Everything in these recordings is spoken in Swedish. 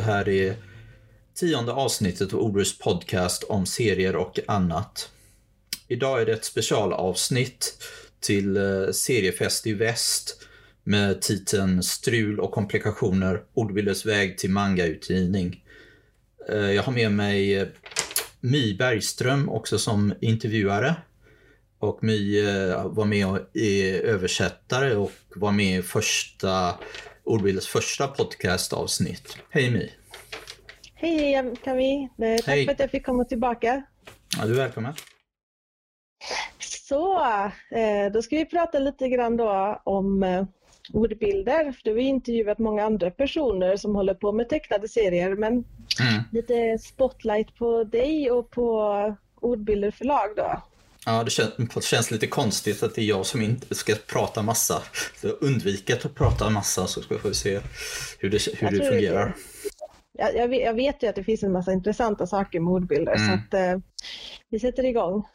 Det här är tionde avsnittet av Ordrus podcast om serier och annat. Idag är det ett specialavsnitt till eh, Seriefest i väst med titeln Strul och komplikationer, Ordbildens väg till mangautgivning. Eh, jag har med mig eh, My Bergström också som intervjuare. Och My var med och är översättare och var med i första Ordbilders första podcastavsnitt. Hej My! Hej Kami! Tack Hej. för att jag fick komma tillbaka. Ja, du är välkommen. Så, eh, då ska vi prata lite grann då om eh, ordbilder. Du har intervjuat många andra personer som håller på med tecknade serier men mm. lite spotlight på dig och på ordbilder förlag då. Ja, det känns, det känns, lite konstigt att det är jag som inte ska prata massa. Undvika att prata massa så ska vi se hur det, hur det fungerar. Jag, jag, vet, jag, vet ju att det finns en massa intressanta saker med ordbilder mm. så att eh, vi sätter igång.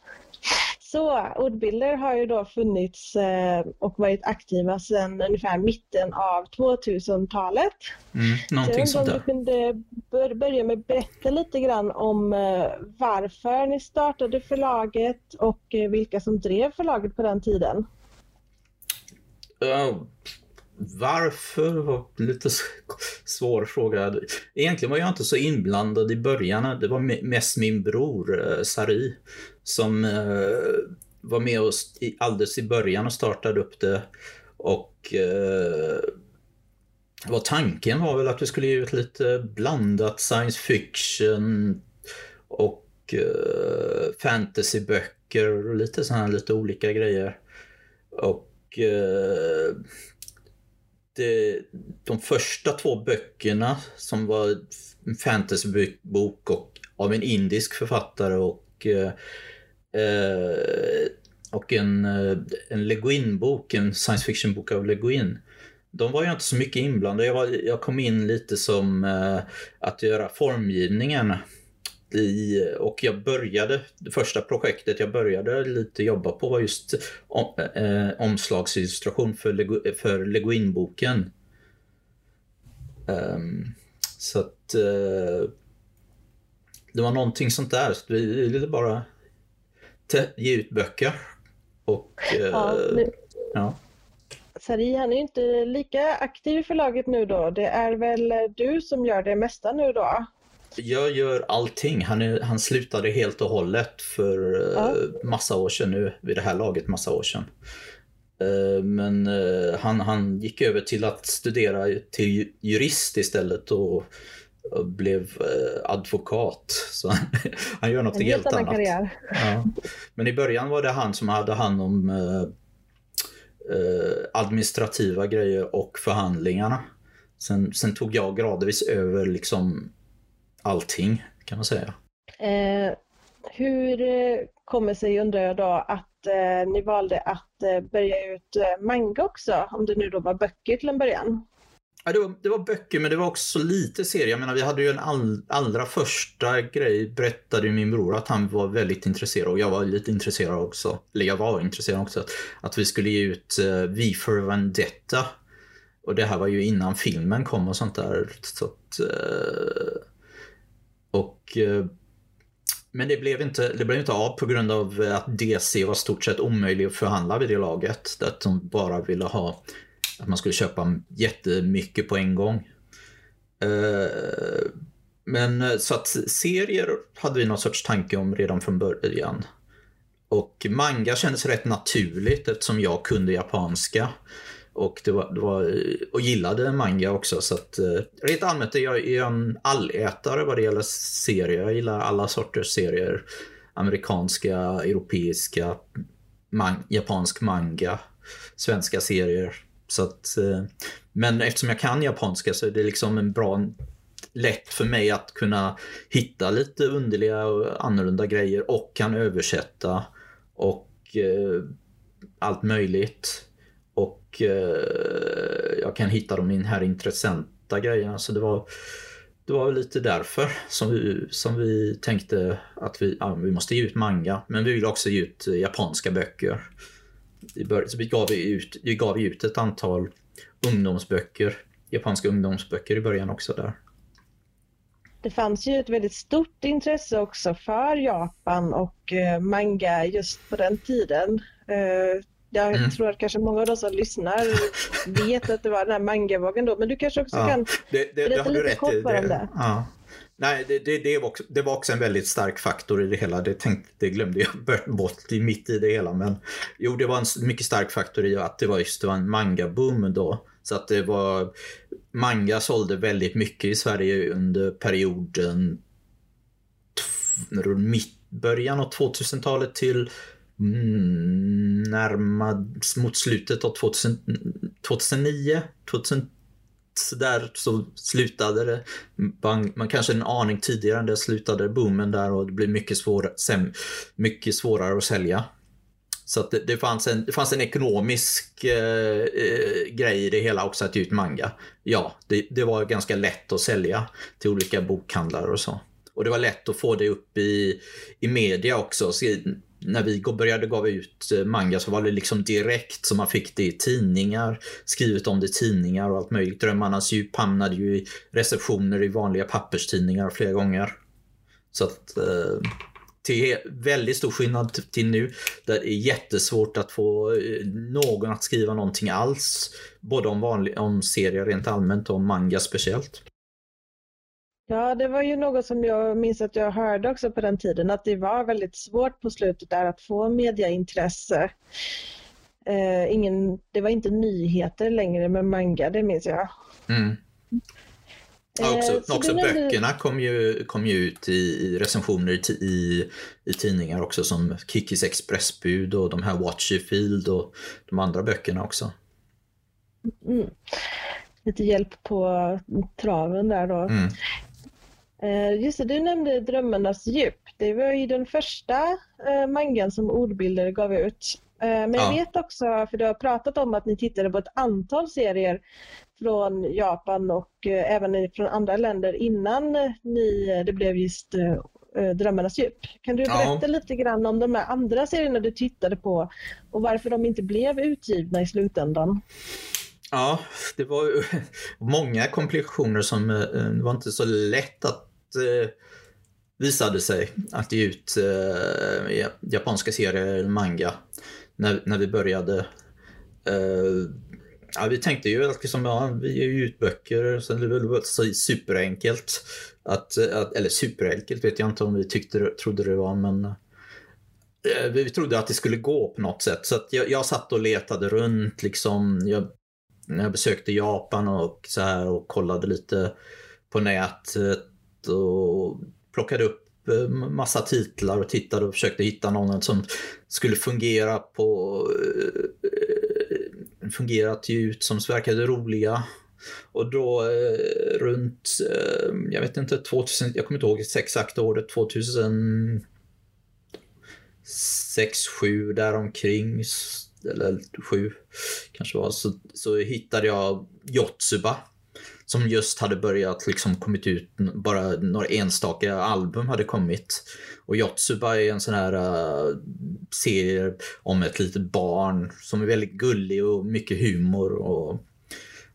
Så ordbilder har ju då funnits eh, och varit aktiva sedan ungefär mitten av 2000-talet. Mm, någonting sånt där. du kunde börja med att berätta lite grann om eh, varför ni startade förlaget och eh, vilka som drev förlaget på den tiden. Uh, varför var lite svår fråga. Egentligen var jag inte så inblandad i början. Det var mest min bror eh, Sari som eh, var med oss alldeles i början och startade upp det. Och eh, vad tanken var väl att vi skulle ge ut lite blandat science fiction och eh, fantasyböcker och lite sådana lite olika grejer. Och eh, Eh, de första två böckerna som var en fantasybok och av en indisk författare och, eh, eh, och en, en Le Guin-bok, en science fiction-bok av Le Guin. De var ju inte så mycket inblandade. Jag, var, jag kom in lite som att göra formgivningen i, och jag började, det första projektet jag började lite jobba på var just om, eh, omslagsillustration för, Lego, för Leguin-boken. Um, så att uh, det var någonting sånt där. Så vi ville bara ge ut böcker. Och, ja, nu. ja. Sari han är inte lika aktiv i förlaget nu då. Det är väl du som gör det mesta nu då? Jag gör allting. Han, är, han slutade helt och hållet för eh, ja. massa år sedan nu, vid det här laget massa år sedan. Eh, men eh, han, han gick över till att studera till jurist istället och, blev advokat. Så han, han gör något en helt, helt annat. Karriär. Ja. Men i början var det han som hade hand om administrativa grejer och förhandlingarna. Sen, sen tog jag gradvis över liksom allting kan man säga. Eh, hur eh, kommer sig undrar jag då att eh, ni valde att eh, börja ut eh, manga också? Om det nu då var böcker till en början. Ja, det, var, det var böcker men det var också lite serier. Jag menar vi hade ju en all, allra första grej berättade min bror att han var väldigt intresserad och jag var lite intresserad också. Eller jag var intresserad också. Att, att vi skulle ge ut uh, V for Vendetta. Och det här var ju innan filmen kom och sånt där. Så att, uh, och, eh, men det blev, inte, det blev inte av på grund av eh, att DC var stort sett omöjlig att förhandla vid det laget. Att de bara ville ha att man skulle köpa jättemycket på en gång. Eh, men eh, så att serier hade vi någon sorts tanke om redan från början. Och manga kändes rätt naturligt eftersom jag kunde japanska. Och, det var, det var, och gillade manga också. Så att, eh, rent allmänt är jag en allätare vad det gäller serier. Jag gillar alla sorters serier. Amerikanska, europeiska, man, japansk manga, svenska serier. Så att, eh, men eftersom jag kan japanska så är det liksom en bra lätt för mig att kunna hitta lite underliga och annorlunda grejer och kan översätta och eh, allt möjligt. Och eh, jag kan hitta de här intressanta grejerna. Så alltså, det var, det var lite därför som vi, som vi tänkte att vi, ja, vi måste ge ut manga. Men vi vill också ge ut eh, japanska böcker. Vi, bör, så vi, gav ut, vi gav ut ett antal ungdomsböcker, japanska ungdomsböcker i början också där. det fanns ju ett väldigt stort intresse också för Japan och eh, manga just på den tiden. Eh, jag mm. tror att kanske många av de som lyssnar vet att det var den här mangavågen då, men du kanske också ja, kan det, det, berätta lite kort om det. Ja. Nej, det, det, det, var också, det var också en väldigt stark faktor i det hela. Det, tänkte, det glömde jag bort mitt i det hela. Men jo, det var en mycket stark faktor i att det var just det var en manga-boom då. Så att det var... Manga sålde väldigt mycket i Sverige under perioden mitt, början av 2000-talet till Mm, närmad mot slutet av 2000, 2009, 2000, så där så slutade det. Man, man kanske en aning tidigare än det slutade boomen där och det blev mycket, svår, mycket svårare att sälja. Så att det, det, fanns en, det fanns en ekonomisk eh, eh, grej i det hela också att ge ut manga. Ja, det, det, var ganska lätt att sälja till olika bokhandlare och så. Och det var lätt att få det upp i, i media också. Så när vi började gav ut eh, manga så var det liksom direkt som man fick det i tidningar, skrivet om det i tidningar och allt möjligt. Drömmarnas djup hamnade ju i receptioner i vanliga papperstidningar flera gånger. Så att eh, till väldigt stor skillnad till nu. Där det är jättesvårt att få eh, någon att skriva någonting alls. Både om, vanlig, om serier rent allmänt och om manga speciellt. Ja, det var ju något som jag minns att jag hörde också på den tiden, att det var väldigt svårt på slutet där att få mediaintresse. Eh, ingen, det var inte nyheter längre med manga, det minns jag. Mm. Ja, också, eh, också böckerna kom ju, kom ju ut i, i recensioner i, i, i, tidningar också som Kikis Expressbud och de här Watch Field och de andra böckerna också. Mm. Lite hjälp på traven där då. Mm. Eh, just det, du nämnde Drömmarnas djup. Det var ju den första eh, mangan som ordbilder gav ut. Eh, men jag vet också, för du har pratat om att ni tittade på ett antal serier från Japan och även från andra länder innan ni, det blev just Drömmarnas djup. Kan du berätta ja. lite grann om de här andra serierna du tittade på och varför de inte blev utgivna i slutändan? Ja, det var ju många komplikationer som det var inte så lätt att eh, visade sig att ge ut eh, japanska serier, manga, när, när vi började. Eh, ja, vi tänkte ju att liksom, ja, vi ger ju ut böcker, så det var så superenkelt. Att, att, eller superenkelt vet jag inte om vi tyckte, trodde det var, men eh, vi trodde att det skulle gå på något sätt. Så jag, jag satt och letade runt liksom. Jag, när jag besökte Japan och så här och kollade lite på nätet eh, och plockade upp eh, massa titlar och tittade och försökte hitta någon som skulle fungera på eh, fungera till ut som verkade roliga. Och då eh, runt, eh, jag vet inte, 2000, jag kommer inte ihåg exakt året, 2006, 7 däromkring, eller 7 kanske var, så, så hittade jag Jotsuba som just hade börjat liksom kommit ut, bara några enstaka album hade kommit. Och Yotsuba är en sån här uh, serie om ett litet barn som är väldigt gullig och mycket humor och,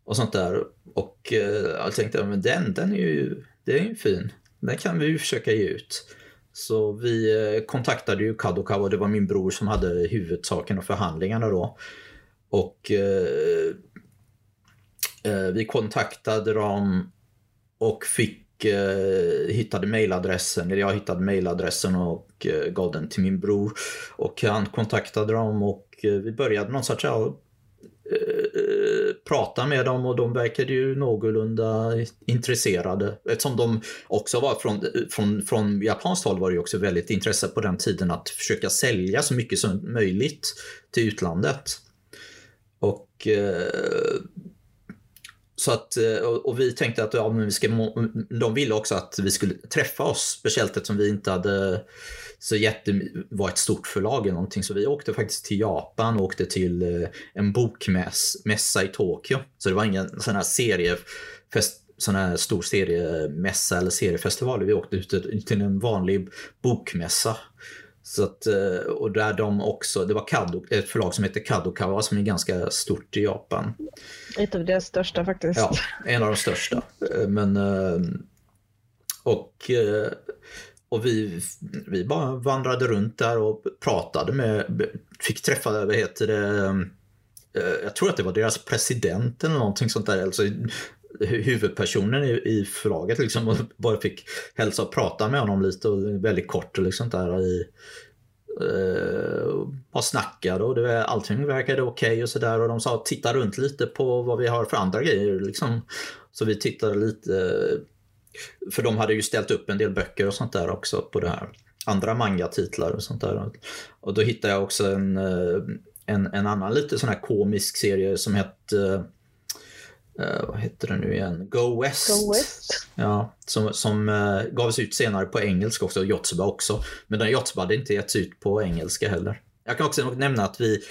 och sånt där. Och uh, jag tänkte, men den, den är ju, den är ju fin. Den kan vi ju försöka ge ut. Så vi uh, kontaktade ju Kadokawa, det var min bror som hade huvudsaken och förhandlingarna då. Och Eh, Eh, vi kontaktade dem och fick eh, hittade mejladressen, eller jag hittade mejladressen och eh, gav den till min bror. Och han kontaktade dem och eh, vi började någon sorts ja, eh, prata med dem och de verkade ju någorlunda intresserade. Eftersom de också var från, från, från japanskt håll var det ju också väldigt intresse på den tiden att försöka sälja så mycket som möjligt till utlandet. Och eh, så att, eh, och vi tänkte att ja, men vi ska, de ville också att vi skulle träffa oss, speciellt eftersom vi inte hade så jätte, var ett stort förlag eller någonting. Så vi åkte faktiskt till Japan och åkte till eh, en bokmässa i Tokyo. Så det var ingen sån här seriefest, sån här stor seriemässa eller seriefestival. Vi åkte ut till en vanlig bokmässa. Så att, eh, och där de också, det var Kado, ett förlag som heter Kadokawa som är ganska stort i Japan. Ett av deras största faktiskt. Ja, en av de största. Eh, men, eh, och, och vi, vi bara vandrade runt där och pratade med, fick träffa, vad heter det, jag tror att det var deras president eller någonting sånt där. Alltså, huvudpersonen i, i förlaget liksom och bara fick hälsa och prata med honom lite och väldigt kort och liksom där i eh, bara snackade och det, allting verkade okej okay och sådär och de sa titta runt lite på vad vi har för andra grejer liksom. Så vi tittade lite för de hade ju ställt upp en del böcker och sånt där också på det här. Andra manga-titlar och sånt där. Och då hittade jag också en, eh, en, en annan lite sån här komisk serie som hette Uh, vad heter det nu igen? Go West. Go West. Ja, som, som uh, gavs ut senare på engelska också, Jotsuba också. Men den Jotsuba hade inte getts ut på engelska heller. Jag kan också nämna att vi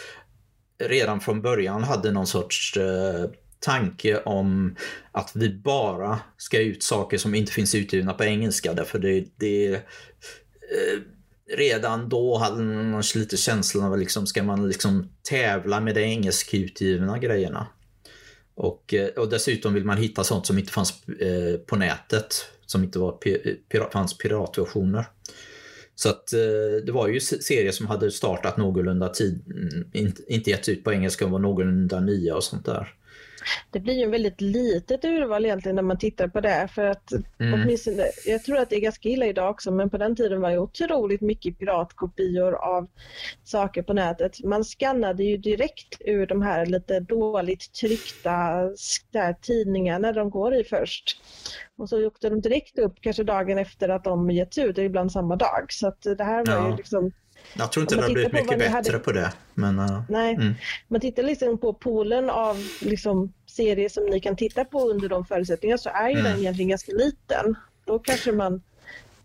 redan från början hade någon sorts uh, tanke om att vi bara ska ut saker som inte finns utgivna på engelska därför det, det eh, redan då hade man lite känslan av liksom, ska man liksom tävla med de engelskutgivna grejerna. Och, eh, och dessutom vill man hitta sånt som inte fanns eh, på nätet, som inte var pir fanns piratversioner. Så att eh, det var ju serier som hade startat någorlunda tid, mm, inte getts ut på engelska och var någorlunda nya och sånt där. Det blir ju en väldigt litet urval egentligen när man tittar på det för att mm. åtminstone, jag tror att det är ganska illa idag också men på den tiden var det otroligt mycket piratkopior av saker på nätet. Man skannade ju direkt ur de här lite dåligt tryckta där tidningarna när de går i först. Och så åkte de direkt upp kanske dagen efter att de getts ut, ibland samma dag. Så att det här var ja. ju liksom jag tror inte det har blivit mycket bättre hade... på det. Men, uh, Nej, mm. man tittar liksom på poolen av liksom, serier som ni kan titta på under de förutsättningarna så är ju mm. den egentligen ganska liten. Då kanske man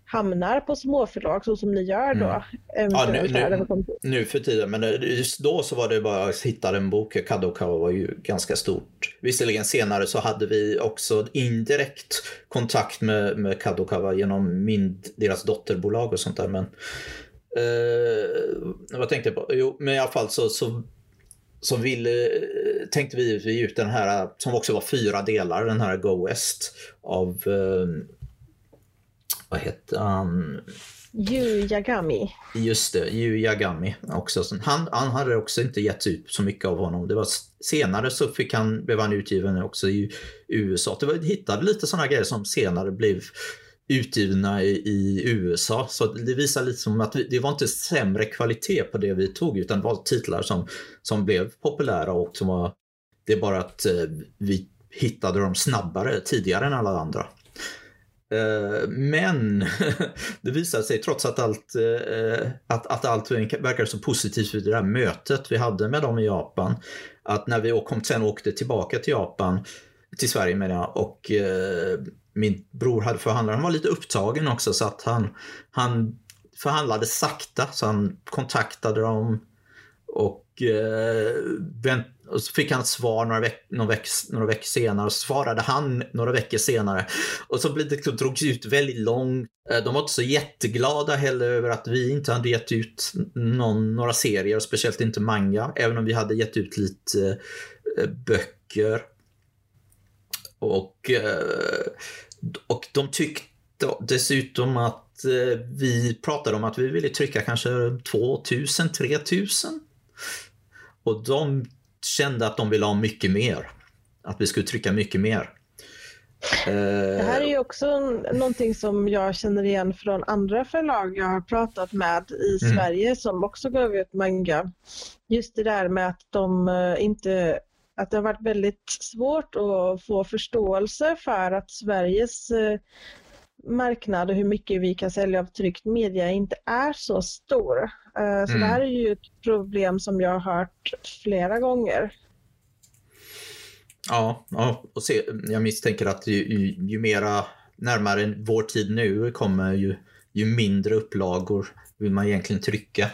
hamnar på småförlag så som ni gör då. Mm. Ja, nu, nu, nu, för tiden, men just då så var det bara att hitta en bok. Kadokawa var ju ganska stort. Visserligen senare så hade vi också indirekt kontakt med, med Kadokawa genom min, deras dotterbolag och sånt där. Men Eh, vad tänkte jag på? Jo, men i alla fall så, så, så ville, tänkte vi, vi ut den här, som också var fyra delar, den här Go West av, eh, vad heter han? Yu Yagami. Just det, Yu Yagami också. Han, han hade också inte getts ut så mycket av honom. Det var senare så fick han, blev han utgiven också i USA. Det var, hittade lite sådana grejer som senare blev utgivna i, i, USA. Så det visar lite som att vi, det var inte sämre kvalitet på det vi tog utan det var titlar som, som blev populära och som var, det är bara att eh, vi hittade dem snabbare tidigare än alla andra. Eh, men det visade sig trots att allt, eh, att, att allt verkar så positivt vid det där mötet vi hade med dem i Japan. Att när vi kom, sen åkte tillbaka till Japan, till Sverige menar jag, och eh, min bror hade förhandlat. Han var lite upptagen också så att han, han förhandlade sakta så han kontaktade dem och, eh, vänt, och så fick han ett svar några, veck, några, veck, några veckor senare och svarade han några veckor senare. Och så blev det, drogs ut väldigt långt. Eh, de var inte så jätteglada heller över att vi inte hade gett ut någon, några serier, speciellt inte manga, även om vi hade gett ut lite eh, böcker. Och eh, och de tyckte dessutom att eh, vi pratade om att vi ville trycka kanske 2000, 3000. Och de kände att de ville ha mycket mer. Att vi skulle trycka mycket mer. Det här är ju också någonting som jag känner igen från andra förlag jag har pratat med i mm. Sverige som också gav ut manga. Just det där med att de eh, inte att det har varit väldigt svårt att få förståelse för att Sveriges eh, marknad och hur mycket vi kan sälja av tryckt media inte är så stor. Eh, så mm. det här är ju ett problem som jag har hört flera gånger. Ja, ja och se, jag misstänker att ju, ju, ju mera närmare vår tid nu kommer ju, ju mindre upplagor vill man egentligen trycka.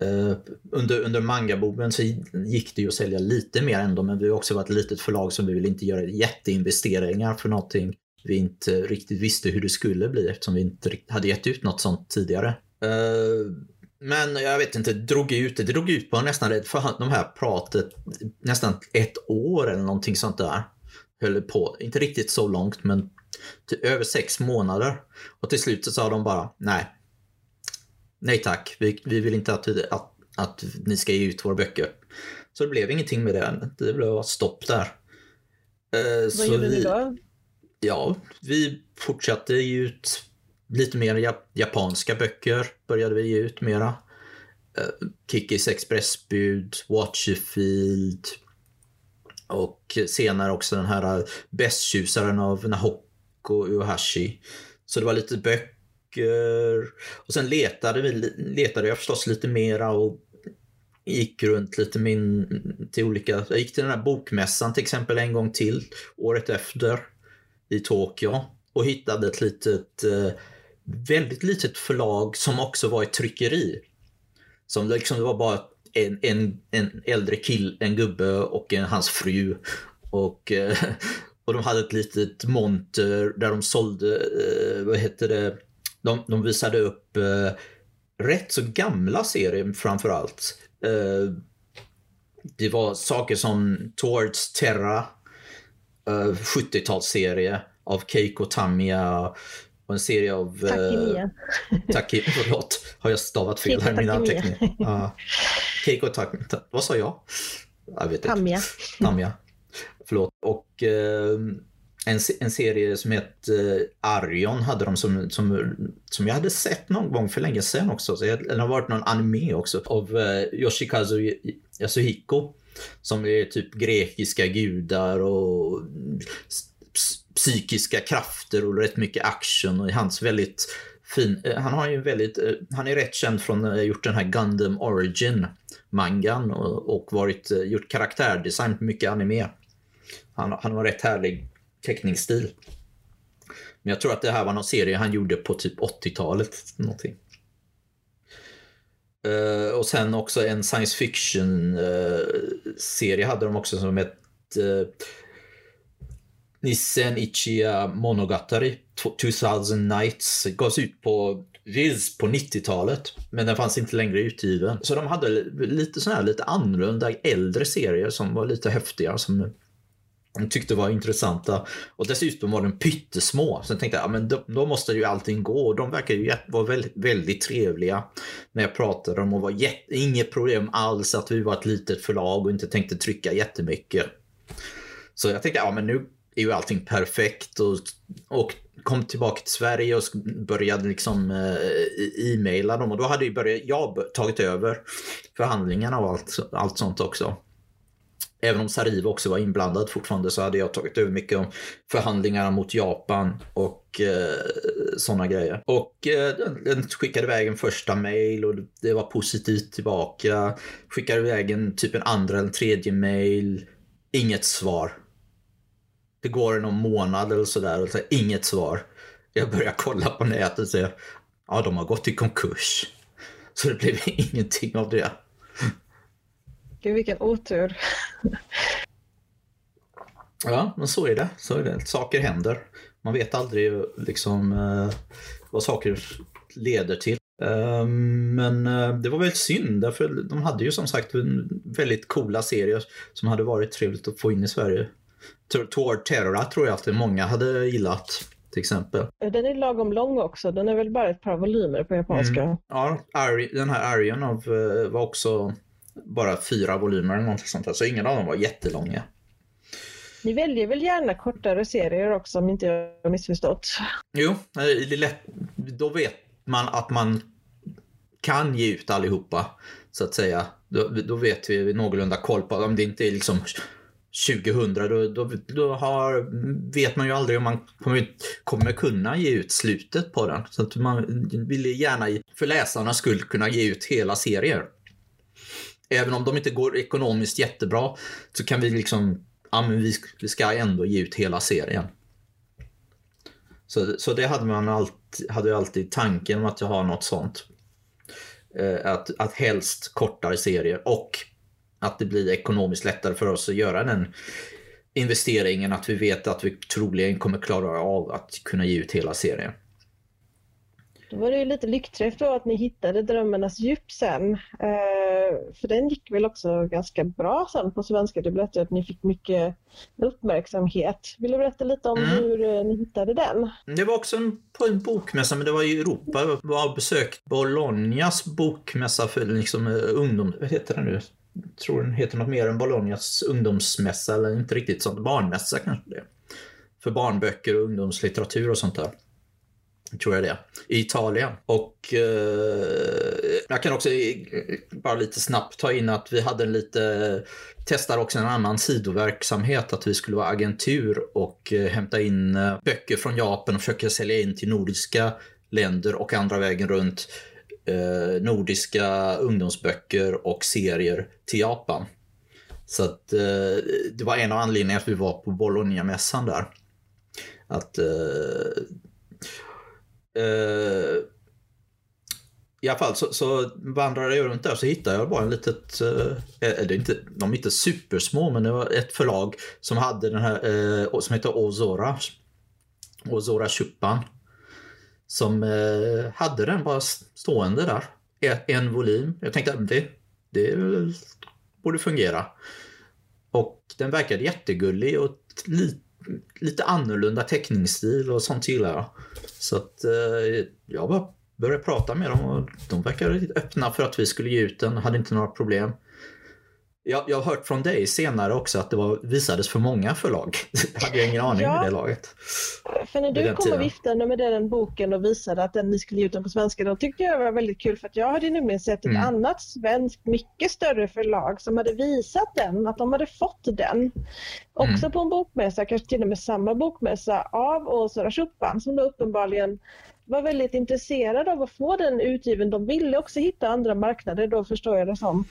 Eh, under, under mangaboomen så gick det ju att sälja lite mer ändå men vi har också varit ett litet förlag som vi vill inte göra jätteinvesteringar för någonting vi inte riktigt visste hur det skulle bli eftersom vi inte hade gett ut något sånt tidigare. Eh, men jag vet inte, det drog ut, det drog ut på nästan för de här pratet nästan ett år eller någonting sånt där. Höll på, inte riktigt så långt men till över sex månader. Och till slut så sa de bara nej. Nej tack, vi, vi vill inte att, att, att ni ska ge ut våra böcker. Så det blev ingenting med det. Det blev stopp där. Eh, Vad gjorde ni då? Ja, vi fortsatte ge ut lite mer japanska böcker. Började vi ge ut mera. Uh, Kikis expressbud, Watcherfield och senare också den här bästtjusaren av Nahoko Uehashi. Så det var lite böcker och sen letade, vi, letade jag förstås lite mera och gick runt lite min, till olika, jag gick till den här bokmässan till exempel en gång till året efter i Tokyo och hittade ett litet, eh, väldigt litet förlag som också var ett tryckeri. Som liksom, det var bara en, en, en äldre kill, en gubbe och en, hans fru. Och, eh, och de hade ett litet monter där de sålde, eh, vad heter det, de, de visade upp rätt så gamla serier framför allt. Det var saker som Towards Terra, 70-talsserie av Keiko Tamiya och en serie av... Takimiya. Uh, Taki, förlåt, har jag stavat fel här i min anteckning? Uh, Keiko Takimiya. Vad sa jag? Jag vet inte. Tamiya. Tamiya. Förlåt. Och uh, en, en serie som hette eh, Arion hade de som, som, som jag hade sett någon gång för länge sedan också. Så jag, det har varit någon anime också av uh, Yoshikazu Yasuhiko. Som är typ grekiska gudar och psykiska krafter och rätt mycket action och hans väldigt fin, eh, han har ju väldigt, han är rätt känd från att ha gjort den här Gundam Origin mangan och, och varit, gjort karaktärdesign på mycket anime. Han, han var rätt härlig teckningsstil. Men jag tror att det här var någon serie han gjorde på typ 80-talet. Någonting. Uh, och sen också en science fiction uh, serie hade de också som hette uh, Nissen Ichiya Monogatari 2000 Nights gavs ut på Viz på 90-talet. Men den fanns inte längre utgiven. Så de hade lite sådana här lite annorlunda äldre serier som var lite häftiga. Som tyckte var intressanta. Och dessutom var de pyttesmå. Så jag tänkte jag, men då, då måste ju allting gå. Och de verkar ju vara väldigt, väldigt trevliga när jag pratade om och var jätte, inget problem alls att vi var ett litet förlag och inte tänkte trycka jättemycket. Så jag tänkte, ja men nu är ju allting perfekt och, och kom tillbaka till Sverige och började liksom eh, e-maila dem och då hade ju börjat, jag tagit över förhandlingarna och allt, allt sånt också. Även om Sariva också var inblandad fortfarande så hade jag tagit över mycket om förhandlingarna mot Japan och eh, sådana grejer. Och eh, den skickade iväg en första mail och det var positivt tillbaka. Skickade iväg en typ en andra eller tredje mail. Inget svar. Det går någon månad eller sådär och så inget svar. Jag börjar kolla på nätet och säger ja, de har gått i konkurs. Så det blev ingenting av det. Gud, vilken otur. ja, men så är det. Så är det. Saker händer. Man vet aldrig liksom eh, vad saker leder till. Eh, men eh, det var väldigt synd, därför de hade ju som sagt väldigt coola serier som hade varit trevligt att få in i Sverige. Toward Terror tror jag att många hade gillat till exempel. Den är lagom lång också. Den är väl bara ett par volymer på japanska. Mm. Ja, den här Arion eh, var också bara fyra volymer eller något sånt där. Så ingen av dem var jättelånga. Ni väljer väl gärna kortare serier också om inte jag har missförstått? Jo, det är lätt. då vet man att man kan ge ut allihopa så att säga. Då, då vet vi någorlunda koll på om det inte är liksom 2000 då, då, då har, vet man ju aldrig om man kommer, kommer kunna ge ut slutet på den. Så att man vill gärna för läsarnas skull kunna ge ut hela serier. Även om de inte går ekonomiskt jättebra så kan vi liksom, ja men vi, vi ska ändå ge ut hela serien. Så, så det hade man alltid, hade alltid tanken om att jag har något sånt. Eh, att, att helst kortare serier och att det blir ekonomiskt lättare för oss att göra den investeringen att vi vet att vi troligen kommer klara av att kunna ge ut hela serien. Då var det ju lite lyckträff då att ni hittade Drömmarnas djup sen. Eh, för den gick väl också ganska bra sen på svenska. Du berättade att ni fick mycket uppmärksamhet. Vill du berätta lite om mm. hur eh, ni hittade den? Det var också en, på en bokmässa, men det var i Europa. Jag var besökt Bolognas bokmässa för liksom, eh, ungdom... Vad heter den nu? Jag tror den heter något mer än Bolognas ungdomsmässa, eller inte riktigt sånt. Barnmässa kanske det För barnböcker och ungdomslitteratur och sånt där tror jag det, i Italien. Och eh, jag kan också eh, bara lite snabbt ta in att vi hade en lite, testar också en annan sidoverksamhet, att vi skulle vara agentur och eh, hämta in eh, böcker från Japan och försöka sälja in till nordiska länder och andra vägen runt eh, nordiska ungdomsböcker och serier till Japan. Så att eh, det var en av anledningarna att vi var på Bologna-mässan där. Att eh, eh, I alla fall så, så vandrade jag runt där så hittade jag bara en litet, eh, eh det inte, de är inte supersmå men det var ett förlag som hade den här, eh, som heter Ozora. Ozora Chupan. Som eh, hade den bara stående där. E-, en volym. Jag tänkte att det, det borde fungera. Och den verkade jättegullig och lite lite annorlunda teckningsstil och sånt gillar jag. Så att eh, jag bara började prata med dem och de verkade öppna för att vi skulle ge ut den, hade inte några problem. Jag, jag har hört från dig senare också att det var, visades för många förlag. Det hade jag ingen aning ja, med det laget. För när du kom och viftade med den boken och visade att den, ni skulle ge ut den på svenska, då tyckte jag det var väldigt kul för att jag hade nämligen sett ett mm. annat svenskt, mycket större förlag som hade visat den, att de hade fått den. Också mm. på en bokmässa, kanske till och med samma bokmässa, av Åsara Schuppan som då uppenbarligen var väldigt intresserade av att få den utgiven. De ville också hitta andra marknader då förstår jag det som.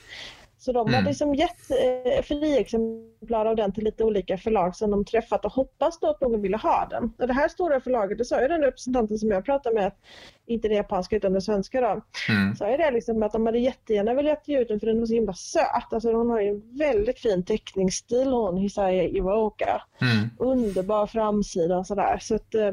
Så de mm. har liksom gett eh, friexemplar av den till lite olika förlag som de träffat och hoppas då att någon ville ha den. Och det här stora förlaget, det sa ju den representanten som jag pratade med, inte det japanska utan det svenska då, mm. sa ju det liksom att de hade jättegärna velat ge ut den för den var så himla söt. Alltså hon har ju en väldigt fin teckningsstil hon, Hisaya Iwaoka. Mm. Underbar framsida och sådär. Så att, eh,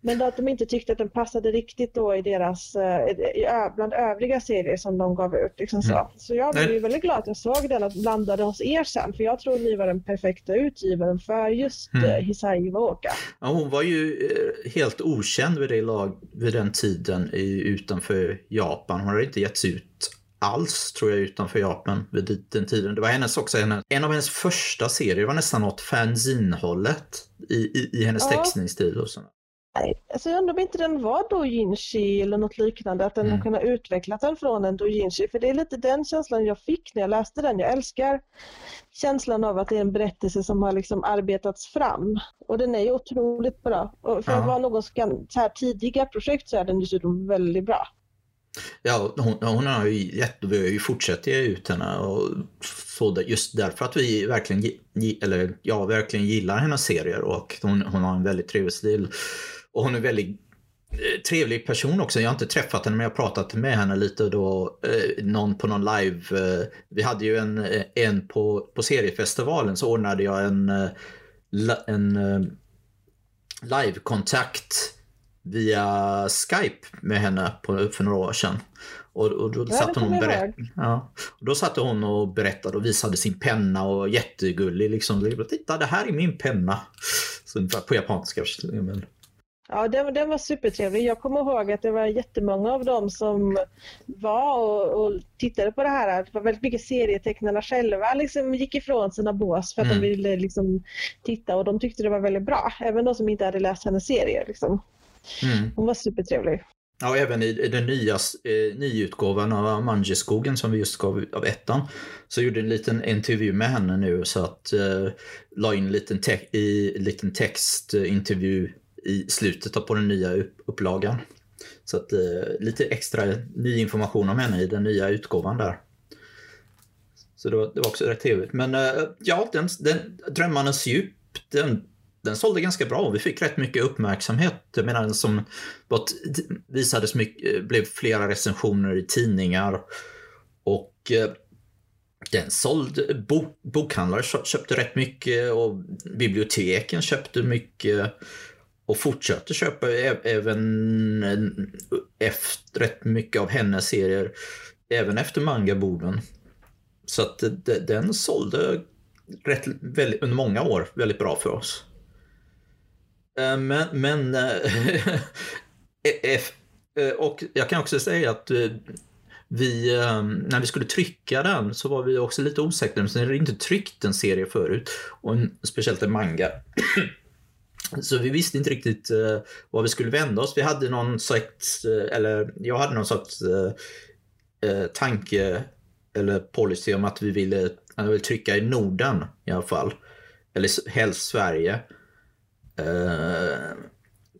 men att de inte tyckte att den passade riktigt då i deras, eh, bland övriga serier som de gav ut. Liksom så. Mm. så jag blev ju väldigt glad att jag såg den att landade hos er sen, för jag tror ni var den perfekta utgivaren för just mm. Eh, Hisai Iwaoka. Ja, hon var ju eh, helt okänd vid, det lag, vid den tiden i, utanför Japan. Hon hade inte getts ut alls tror jag utanför Japan vid den tiden. Det var hennes också, en av hennes första serier, var nästan något fanzine-hållet i, i, i hennes ja. textningsstil och sådär. Alltså jag undrar om inte den var doujinshi eller något liknande, att den mm. har kunnat utveckla den från en doujinshi. För det är lite den känslan jag fick när jag läste den. Jag älskar känslan av att det är en berättelse som har liksom arbetats fram. Och den är ju otroligt bra. Och för ja. att vara något så här tidiga projekt så är den dessutom väldigt bra. Ja, hon, hon har ju jätte, vi har ju fortsatt ge ut henne och så just därför att vi verkligen, eller jag verkligen gillar hennes serier och hon, hon har en väldigt trevlig stil. Och hon är en väldigt eh, trevlig person också. Jag har inte träffat henne men jag har pratat med henne lite då. Eh, någon på någon live. Eh, vi hade ju en, eh, en på, på seriefestivalen så ordnade jag en, eh, en livekontakt via Skype med henne på, för några år sedan. Och, och då, ja, satt hon berätt, ja, och då satt hon och berättade och visade sin penna och jättegullig liksom. Titta, det här är min penna. Så, på japanska. Men... Ja, den, den var supertrevlig. Jag kommer ihåg att det var jättemånga av dem som var och, och tittade på det här. Det var väldigt mycket serietecknarna själva liksom gick ifrån sina bås för att mm. de ville liksom titta och de tyckte det var väldigt bra. Även de som inte hade läst hennes serier. Liksom. Mm. Hon var supertrevlig. Ja, även i den nya eh, nyutgåvan av Manjeskogen som vi just gav av ettan så gjorde en liten intervju med henne nu så att eh, la in en liten, te i, liten textintervju i slutet på den nya upplagan. Så att eh, lite extra ny information om henne i den nya utgåvan där. Så det var, det var också rätt trevligt. Men eh, ja, den, den, Drömmarnas djup, den, den sålde ganska bra. Vi fick rätt mycket uppmärksamhet. Jag menar, den som visades mycket, blev flera recensioner i tidningar. Och eh, den sålde, bok, bokhandlare köpte rätt mycket och biblioteken köpte mycket och fortsatte köpa även eh, efter rätt mycket av hennes serier, även efter mangaboomen. Så att den sålde rätt, väldigt, under många år väldigt bra för oss. Eh, men, men eh, e-, e-, och jag kan också säga att vi, när vi skulle trycka den så var vi också lite osäkra. Sen är inte tryckt en serie förut, och en, speciellt en manga. Så vi visste inte riktigt uh, var vi skulle vända oss. Vi hade någon sorts, uh, eller jag hade någon sorts uh, tanke eller policy om att vi ville, jag vill trycka i Norden i alla fall. Eller helst Sverige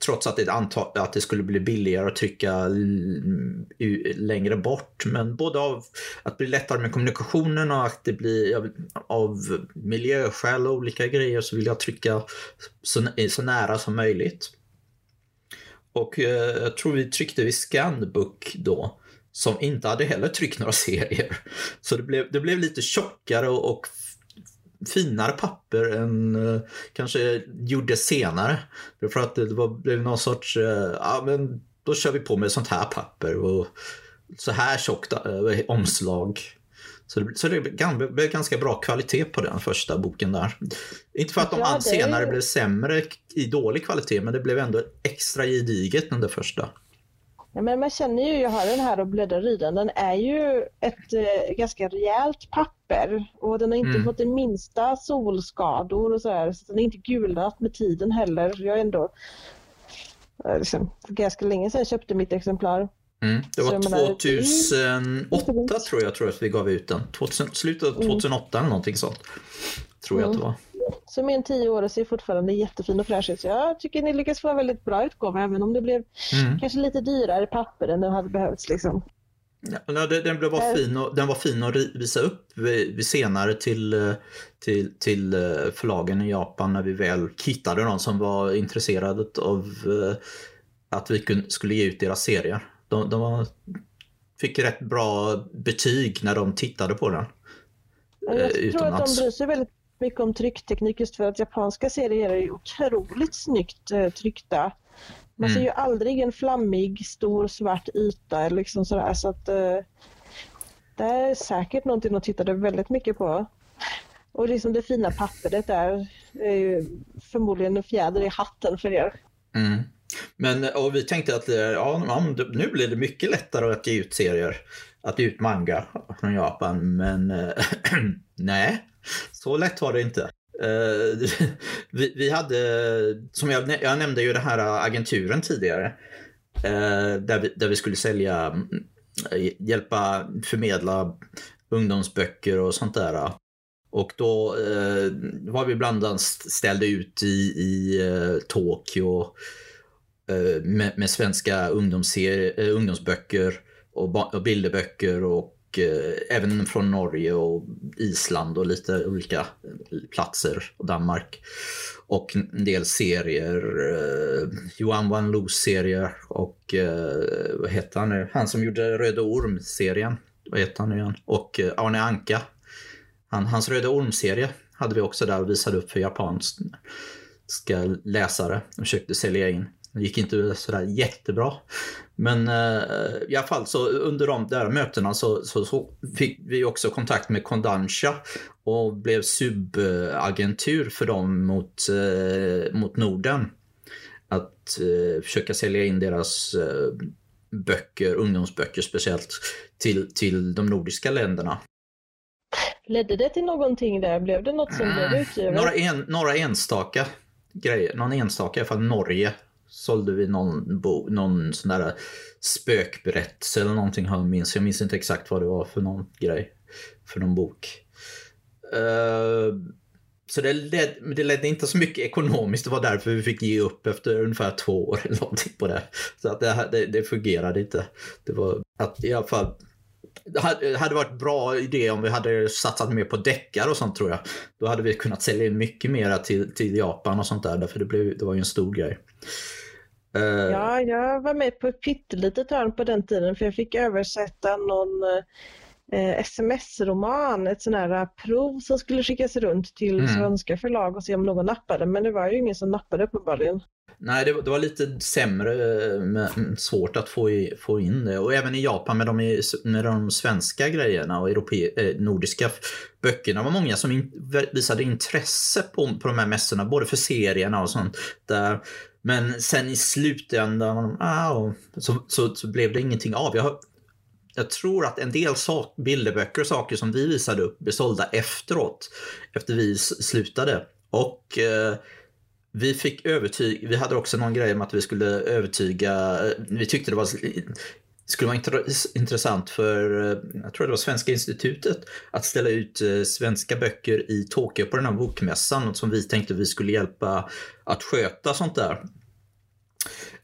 trots att det, anta, att det skulle bli billigare att trycka längre bort. Men både av att det blir lättare med kommunikationen och att det blir av miljöskäl och olika grejer så vill jag trycka så, så nära som möjligt. Och eh, jag tror vi tryckte vid Scanbook då som inte hade heller tryckt några serier. Så det blev, det blev lite tjockare och, och finare papper än uh, kanske gjorde senare. För att det var, blev någon sorts, uh, ja men då kör vi på med sånt här papper och så här tjockt uh, omslag. Så det, så det blev ganska bra kvalitet på den första boken där. Inte för att de ja, senare blev sämre i dålig kvalitet, men det blev ändå extra gediget den där första. Ja, men man känner ju, jag har den här och bläddrar i den, den är ju ett eh, ganska rejält papper och den har inte mm. fått den minsta solskador och så här, så den är inte gulnat med tiden heller. Jag är ändå, liksom, ganska länge sedan jag köpte mitt exemplar. Mm. Det var 2008 tror jag, tror jag att vi gav ut den. 2000, slutet av 2008 mm. eller någonting sånt. Tror jag mm. att det var. Så med en tio år ser fortfarande jättefin och fräsch ut. Så jag tycker ni lyckas få en väldigt bra utgåva även om det blev mm. kanske lite dyrare papper än det hade behövts. Liksom. Ja, den, blev var fin och, den var fin att visa upp senare till, till, till eh, förlagen i Japan när vi väl hittade någon som var intresserad av eh, att vi skulle ge ut deras serier. De, de fick rätt bra betyg när de tittade på den. Jag tror utomlands. att de bryr sig väldigt mycket om tryckteknik just för att japanska serier är otroligt snyggt eh, tryckta. Man ser mm. ju aldrig en flammig stor svart yta liksom sådär så att eh, det är säkert någonting att titta väldigt mycket på. Och liksom det fina pappret där är ju förmodligen en fjäder i hatten för er. Mm. Men eh, och vi tänkte att eh, ja, nu blir det mycket lättare att ge ut serier, att ge ut manga från Japan, men eh, nej. Så lätt var det inte. Vi, vi, hade, som jag, jag nämnde ju den här agenturen tidigare. Där, vi, där vi skulle sälja, mm, hjälpa förmedla ungdomsböcker och sånt där. Och då var vi bland annat ställde ut i, i Tokyo Eh, med, med svenska eh, ungdomsböcker och, och bilderböcker och eh, även från Norge och Island och lite olika eh, platser och Danmark. Och en del serier, eh, Johan Van Loos serier och eh, vad heter han nu? Han som gjorde Röde Orm-serien. Vad heter han nu igen? Och eh, Arne Anka. Han, hans Röde Orm-serie hade vi också där och visade upp för japanska läsare och försökte sälja in. Det gick inte sådär jättebra. Men eh, i alla fall så under de där mötena så, så, så, fick vi också kontakt med Kondansha och blev subagentur för dem mot, eh, mot Norden. Att eh, försöka sälja in deras eh, böcker, ungdomsböcker speciellt, till, till de nordiska länderna. Ledde det till någonting där? Blev det något som blev utgivet? Några, en, några enstaka grejer. Någon enstaka, i alla fall Norge sålde vi någon, bo, någon sån där eh, spökberättelse eller någonting jag minns. Jag minns inte exakt vad det var för någon grej. För någon bok. Uh, så det ledde, det ledde inte så mycket ekonomiskt. Det var därför vi fick ge upp efter ungefär två år eller någonting på det. Så att det, det, det fungerade inte. Det var att i alla fall det hade varit bra idé om vi hade satsat mer på däckar och sånt tror jag. Då hade vi kunnat sälja in mycket mera till, till Japan och sånt där. Därför det, blev, det var ju en stor grej. Uh, ja, jag var med på ett pyttelitet hörn på den tiden för jag fick översätta någon eh, sms-roman, ett sånt här prov som skulle skickas runt till mm. svenska förlag och se om någon nappade. Men det var ju ingen som nappade uppenbarligen. Nej, det, det, var lite sämre, med, svårt att få, i, få in det. Och även i Japan med de, med de svenska grejerna och europe, eh, nordiska böckerna var många som in, visade intresse på, på de här mässorna, både för serierna och sånt. Där. Men sen i slutändan ah, så, så, så blev det ingenting av. Jag, jag tror att en del sak, bilderböcker och saker som vi visade upp blev sålda efteråt, efter vi slutade. Och eh, vi fick övertyga, vi hade också någon grej om att vi skulle övertyga, vi tyckte det var skulle vara intressant för, eh, jag tror det var Svenska institutet, att ställa ut eh, svenska böcker i Tokyo på den här bokmässan som vi tänkte vi skulle hjälpa att sköta sånt där.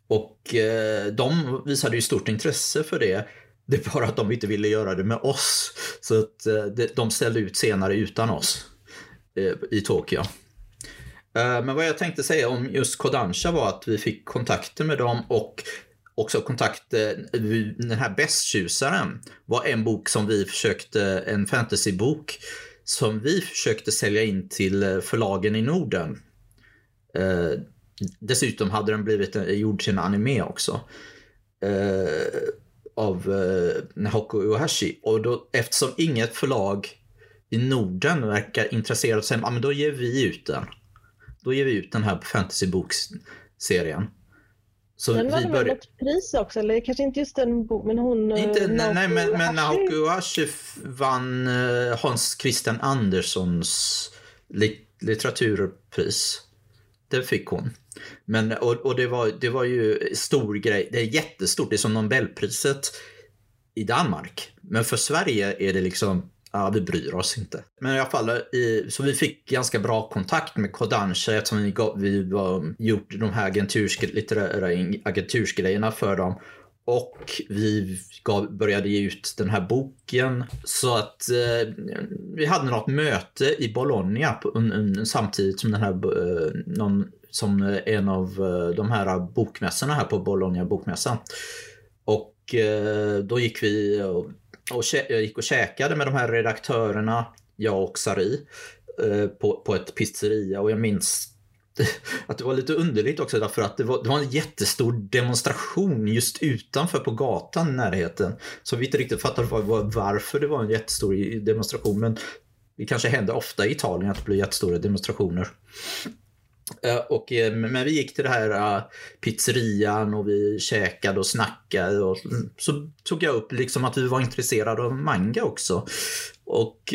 Och eh, de visade ju stort intresse för det. Det är bara att de inte ville göra det med oss. Så att de ställde ut senare utan oss i Tokyo. Men vad jag tänkte säga om just Kodansha var att vi fick kontakter med dem och också kontakt, eh, den här Bästtjusaren var en bok som vi försökte, en fantasybok som vi försökte sälja in till eh, förlagen i Norden. Eh, dessutom hade den blivit gjord till en anime också. Av Naoko Uehashi. Och då, eftersom inget förlag i Norden verkar intresserat, så ja, men då ger vi ut den då ger vi ut den här fantasybokserien. Så den var vi började... något pris också, eller kanske inte just den boken, men hon... Inte, nej, nej, men, men Naoki Uashi vann uh, Hans Christian Anderssons litteraturpris. Det fick hon. Men, och, och det, var, det var ju stor grej. Det är jättestort. Det är som Nobelpriset i Danmark. Men för Sverige är det liksom Ja, vi bryr oss inte. Men i alla fall, eh, så vi fick ganska bra kontakt med Kodansha eftersom vi, gav, vi var, gjort de här agentursk, litterära agentursgrejerna för dem. Och vi gav, började ge ut den här boken. Så att eh, vi hade något möte i Bologna på, un, un, samtidigt som den här eh, någon, som en av eh, de här bokmässorna här på Bologna bokmässan. Och eh, då gick vi och och jag gick och käkade med de här redaktörerna, jag och Sari, eh, på, på ett pizzeria och jag minns att det var lite underligt också därför att det var, det var en jättestor demonstration just utanför på gatan i närheten. Så vi inte riktigt fattade var, varför det var en jättestor demonstration men det kanske händer ofta i Italien att det blir jättestora demonstrationer. Eh, och, eh, men vi gick till det här eh, pizzerian och vi käkade och snackade. Och mm, så tog jag upp liksom att vi var intresserade av manga också. Och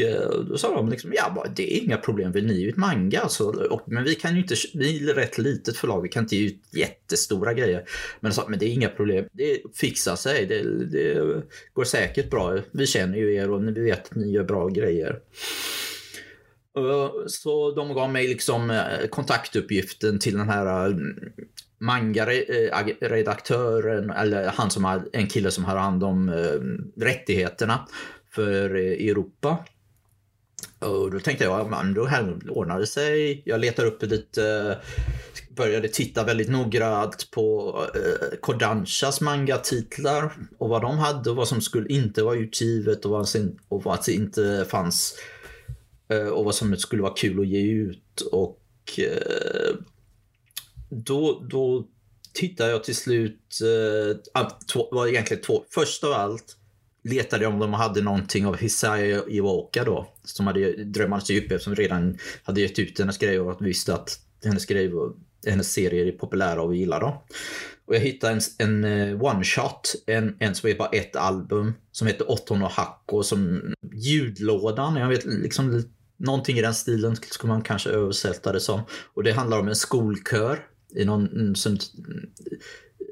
då sa de liksom, ja det är inga problem, vill ni ut manga? Alltså, och, men vi kan ju inte, vi är rätt litet förlag, vi kan inte ge ut jättestora grejer. Men sa, men det är inga problem, det fixar sig, det, det går säkert bra. Vi känner ju er och vi vet att ni gör bra grejer. Så de gav mig liksom eh, kontaktuppgiften till den här eh, manga-redaktören, eh, eller han som har, en kille som har hand om rättigheterna för Europa. Och då tänkte jag, man, då ordnar det sig. Jag letar upp lite, började titta väldigt noggrant på eh, Kodanshas manga-titlar och vad de hade och vad som skulle inte vara utgivet och vad, och vad som inte fanns Eh, Eh, och vad som skulle vara kul att ge ut. Och eh, då, då tittade jag till slut, äh, två, var egentligen två. Först av allt letade jag om de hade någonting av Hisaya Iwaka då. Som hade Drömmarnas djup som redan hade gett ut hennes grejer och visste att hennes grejer hennes serier är populära och vi gillar dem. Och jag hittade en, en eh, one shot, en, en som är bara ett album som heter Ottono Hakko som ljudlådan. Jag vet liksom Någonting i den stilen skulle man kanske översätta det som. Och det handlar om en skolkör i någon mm, som,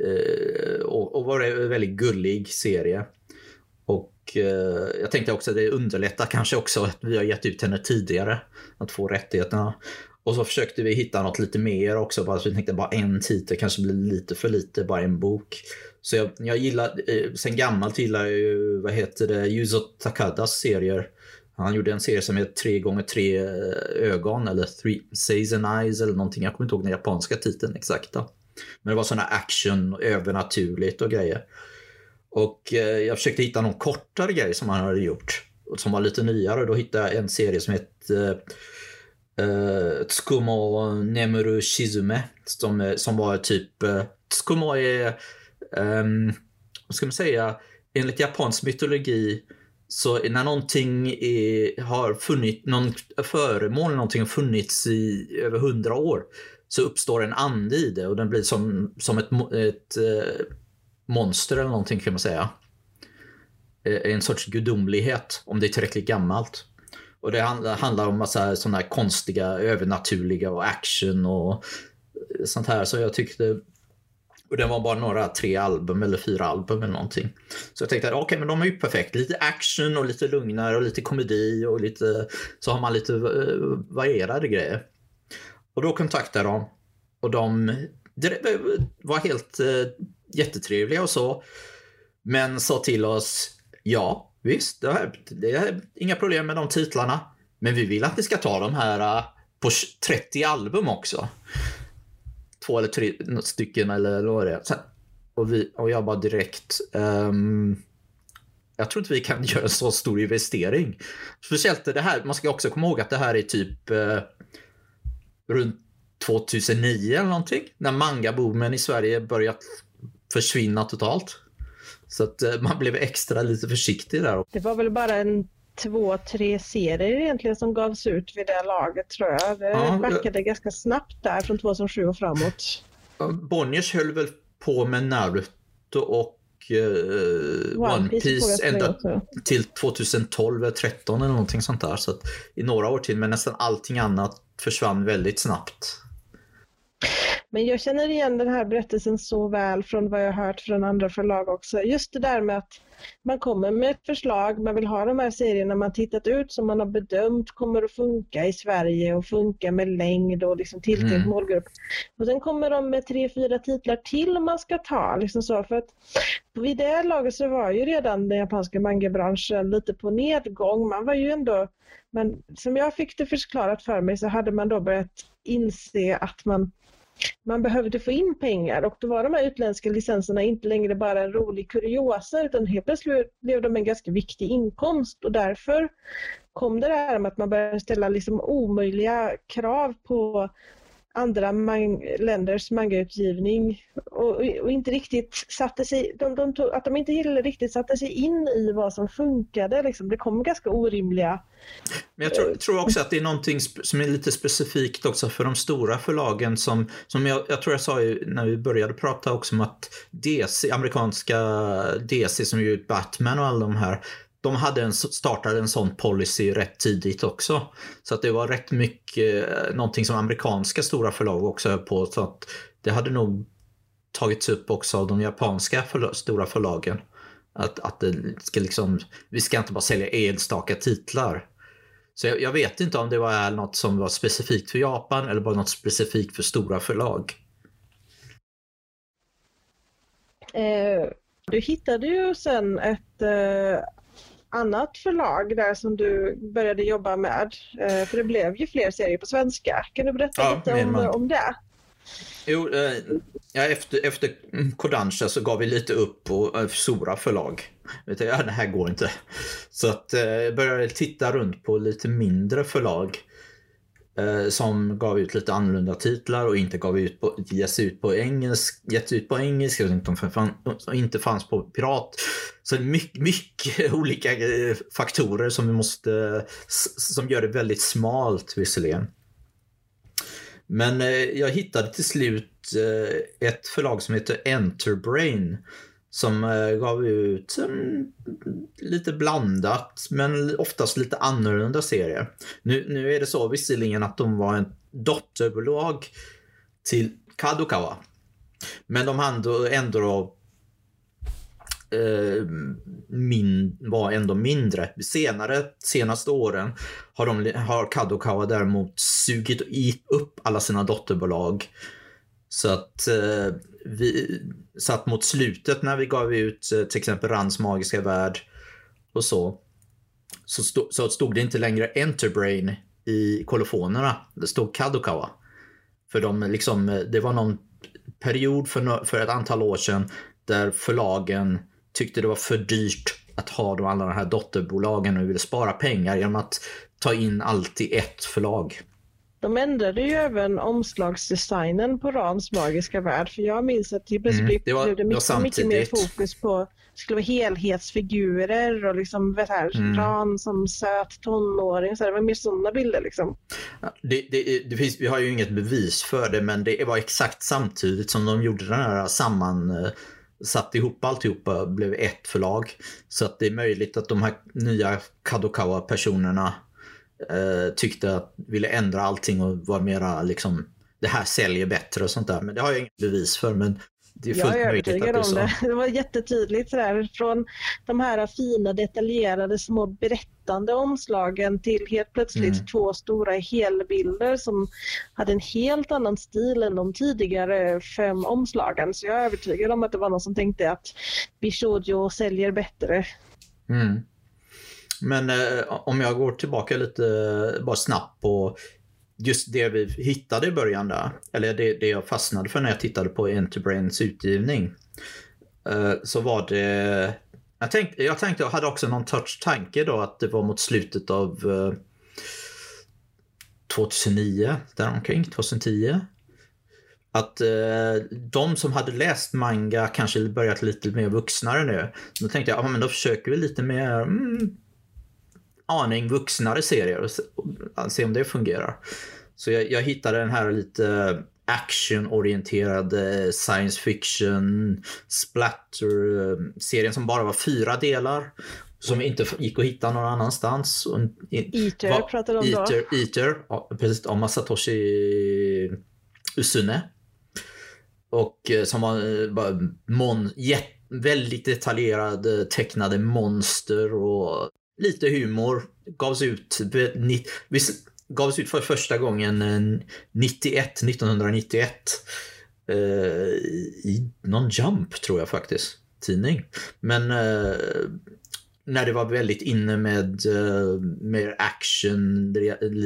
eh, eh, och, och var en väldigt gullig serie. Och jag tänkte också att det underlättar kanske också att vi har gett ut henne tidigare. Att få rättigheterna. Och så försökte vi hitta något lite mer också. Bara, så vi tänkte bara en titel kanske blir lite för lite, bara en bok. Så jag, jag gillar, eh, sen gammalt gillar jag ju, vad heter det, Yuzo Takadas serier. Han gjorde en serie som heter 3 gånger 3 eh, ögon eller Three Season Eyes eller någonting. Jag kommer inte ihåg den japanska titeln exakta. Men det var sådana action, övernaturligt och grejer. Och eh, jag försökte hitta någon kortare grej som han hade gjort. Som var lite nyare. Då hittade jag en serie som hette eh, Eh, uh, Tsukumo Nemuru Shizume som, som var typ eh, uh, Tsukumo är um, vad ska man säga enligt japansk mytologi så när någonting är, har funnits, någon föremål någonting har funnits i över hundra år så uppstår en ande i det och den blir som, som ett, ett äh, monster eller någonting kan man säga. En sorts gudomlighet om det är tillräckligt gammalt. Och det handlar om massa sådana här konstiga, övernaturliga och action och sånt här. Så jag tyckte och det var bara några tre album eller fyra album eller någonting. Så jag tänkte att okej, okay, men de är ju perfekt. Lite action och lite lugnare och lite komedi och lite så har man lite eh, varierade grejer. Och då kontaktade de och de var helt eh, jättetrevliga och så. Men sa till oss, ja visst, det, är, det är inga problem med de titlarna. Men vi vill att ni ska ta de här äh, på 30 album också två eller tre stycken eller vad det är. Och, vi, och jag bara direkt, um, jag tror inte vi kan göra en så stor investering. Speciellt det här, man ska också komma ihåg att det här är typ uh, runt 2009 eller någonting. När mangaboomen i Sverige börjat försvinna totalt. Så att uh, man blev extra lite försiktig där. Det var väl bara en två, tre serier egentligen som gavs ut vid det laget tror jag. Det ja, backade jag... ganska snabbt där från 2007 och framåt. Bonniers höll väl på med Naruto och uh, One, One Piece, Piece ända till 2012 eller 2013 eller någonting sånt där. Så att, I några år till, men nästan allting annat försvann väldigt snabbt. Men jag känner igen den här berättelsen så väl från vad jag har hört från andra förlag också. Just det där med att man kommer med ett förslag, man vill ha de här serierna man tittat ut som man har bedömt kommer att funka i Sverige och funka med längd och liksom tilltänkt mm. målgrupp. Och sen kommer de med tre, fyra titlar till man ska ta. Liksom så, för att vid det laget så var ju redan den japanska mangabranschen lite på nedgång. Man var ju ändå, men som jag fick det förklarat för mig så hade man då börjat inse att man man behövde få in pengar. Och då var de här utländska licenserna inte längre bara en rolig kuriosa utan helt plötsligt blev de en ganska viktig inkomst. Och därför kom det där med att man började ställa liksom omöjliga krav på andra man länders mangautgivning och, och, inte riktigt satte sig, de, de tog, att de inte riktigt satte sig in i vad som funkade. Liksom. Det kom ganska orimliga... Men jag tror, tror, också att det är någonting som är lite specifikt också för de stora förlagen som, som jag, jag tror jag sa när vi började prata också om att DC, amerikanska DC som gör ut Batman och alla de här, de hade en, startade en sån policy rätt tidigt också. Så att det var rätt mycket eh, någonting som amerikanska stora förlag också höll på. Så att det hade nog tagits upp också av de japanska förla stora förlagen. Att, att det ska liksom, vi ska inte bara sälja enstaka titlar. Så jag, jag, vet inte om det var något som var specifikt för Japan eller bara något specifikt för stora förlag. Eh, du hittade ju sen ett eh, annat förlag där som du började jobba med. Eh, för det blev ju fler serier på svenska. Kan du berätta ja, lite om, om det? Jo, eh, ja, efter, efter Kodansha så gav vi lite upp på eh, Sora förlag. Vet du, ja, det här går inte. Så att eh, började titta runt på lite mindre förlag Eh, som gav ut lite annorlunda titlar och inte gav ut på, ges ut på engelsk, getts ut på engelska och inte, inte fanns på pirat. Så mycket, mycket olika eh, faktorer som vi måste, som gör det väldigt smalt visserligen. Men eh, jag hittade till slut ett förlag som heter Enterbrain som eh, gav ut um, lite blandat men oftast lite annorlunda serier. Nu, nu är det så visserligen att de var en dotterbolag till Kadokawa. Men de hade ändå eh, min, var ändå mindre. Senare, senaste åren har, de, har Kadokawa däremot sugit upp alla sina dotterbolag. Så att eh, vi satt mot slutet när vi gav ut eh, till exempel Rands magiska värld och så. Så, stod, så stod det inte längre Enterbrain i kolofonerna. Det stod Kadokawa. För de liksom, eh, det var någon period för, för ett antal år sedan där förlagen tyckte det var för dyrt att ha de, alla de här dotterbolagen och ville spara pengar genom att ta in allt i ett förlag de ändrade ju även omslagsdesignen på Rans magiska värld. För jag minns att det plötsligt mm, det var, blev det mycket, mycket mer fokus på skulle vara helhetsfigurer och liksom vet här, mm. Ran som söt tonåring. Så det var mer sådana bilder liksom. Det, det, det, finns, vi har ju inget bevis för det men det var exakt samtidigt som de gjorde den här samman eh, satt ihop alltihopa blev ett förlag. Så att det är möjligt att de här nya Kadokawa-personerna eh, tyckte att ville ändra allting och var mera liksom det här säljer bättre och sånt där. Men det har jag inget bevis för. Men det är fullt jag är övertygad om det. Det var jättetydligt sådär. Från de här fina detaljerade små berättande omslagen till helt plötsligt mm. två stora helbilder som hade en helt annan stil än de tidigare fem omslagen. Så jag är övertygad om att det var någon som tänkte att Bishojo säljer bättre. Mm. Men eh, om jag går tillbaka lite bara snabbt på just det vi hittade i början där, eller det, det jag fastnade för när jag tittade på Enterbrains utgivning, eh, så var det... Jag tänkte, jag tänkte, jag hade också någon touch tanke då att det var mot slutet av eh, 2009, däromkring, 2010. Att eh, de som hade läst manga kanske börjat lite mer vuxnare nu. Då tänkte jag, ja men då försöker vi lite mer mm, aning vuxnare serier och se om det fungerar. Så jag, jag hittade den här lite actionorienterade science fiction splatter-serien som bara var fyra delar. Som inte gick att hitta någon annanstans. Eater var, pratade om Eater, då. Eater, ja, precis. Om Masatoshi Usune. Och eh, som var eh, bara mon, väldigt detaljerade tecknade monster och lite humor gavs ut, gavs ut för första gången 91, 1991 eh, i någon Jump tror jag faktiskt, tidning. Men eh, när det var väldigt inne med uh, mer action,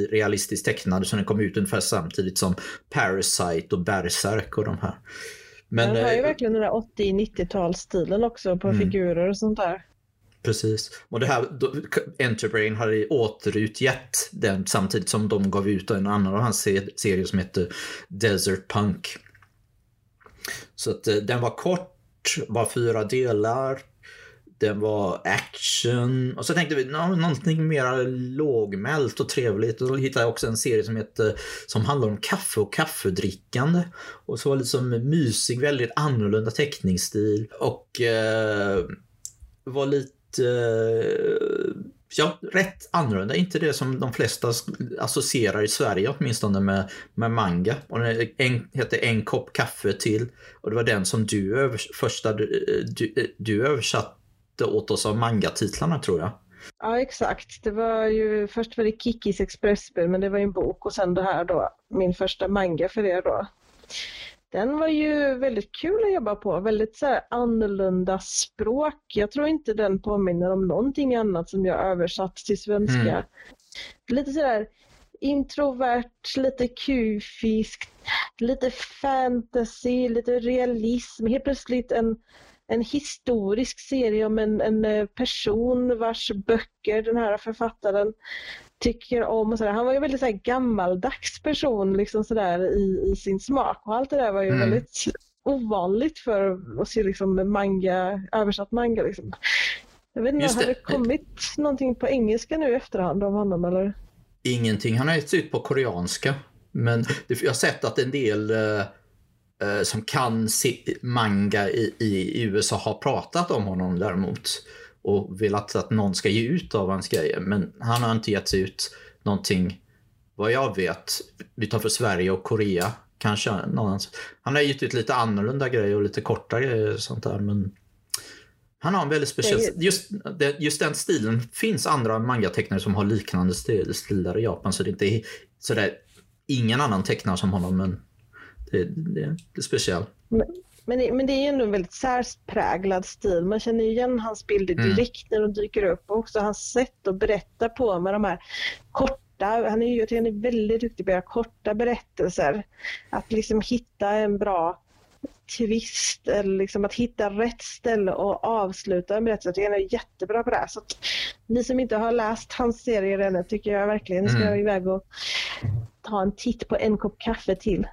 realistiskt tecknade så den kom ut ungefär samtidigt som Parasite och Berserk och de här. Men, den har ju verkligen den där 80-90-talsstilen också på mm. figurer och sånt där. Precis. Och det här, Enterbrain hade återutgett den samtidigt som de gav ut en annan av hans serier som heter Desert Punk. Så att eh, den var kort, bara fyra delar. Den var action. Och så tänkte vi någonting mer lågmält och trevligt. Och då hittade jag också en serie som heter som handlar om kaffe och kaffedrickande. Och så var det liksom mysig, väldigt annorlunda teckningsstil. Och eh, var lite Eh, ja, rätt annorlunda. Inte det som de flesta associerar i Sverige åtminstone med, med manga. Och den en, heter En kopp kaffe till. Och det var den som du, övers, första, eh, du, du, du översatte åt oss av mangatitlarna tror jag. Ja exakt. Det var ju, först var det Kikis Expressbrev men det var ju en bok och sen det här då, min första manga för er då. Den var ju väldigt kul att jobba på, väldigt så här annorlunda språk. Jag tror inte den påminner om någonting annat som jag översatt till svenska. Mm. Lite sådär introvert, lite kufiskt, lite fantasy, lite realism. Helt plötsligt en, en historisk serie om en, en eh, person vars böcker den här författaren tycker om. Och sådär. Han var ju väldigt så gammaldags person liksom sådär, i, i sin smak och allt det där var ju mm. väldigt ovanligt för att se liksom, manga, översatt manga. Liksom. Jag vet inte, har det kommit någonting på engelska nu i efterhand av honom eller? Ingenting. Han har getts ut på koreanska. Men jag har sett att en del eh, eh som kan se manga i, i, USA har pratat om honom däremot och velat att någon ska ge ut av hans grejer. Men han har inte gett ut någonting, vad jag vet, utanför Sverige och Korea. Kanske någonstans. Han har gett ut lite annorlunda grejer och lite kortare grejer och sånt där. Men han har en väldigt speciell... Just, just den stilen finns andra mangatecknare som har liknande stil, stilar i Japan. Så det är inte sådär ingen annan tecknare som honom. Men det, det, det är speciellt. Men det, men det är ändå en väldigt särpräglad stil. Man känner igen hans bilder mm. direkt mm. när de dyker upp och också hans sätt att berätta på med de här korta, han är ju han är väldigt duktig på att göra korta berättelser. Att liksom hitta en bra twist eller liksom att hitta rätt ställe och avsluta en berättelse. Jag är jättebra på det. Så att ni som inte har läst hans serier ännu tycker jag verkligen ska mm. iväg och ta en titt på en kopp kaffe till.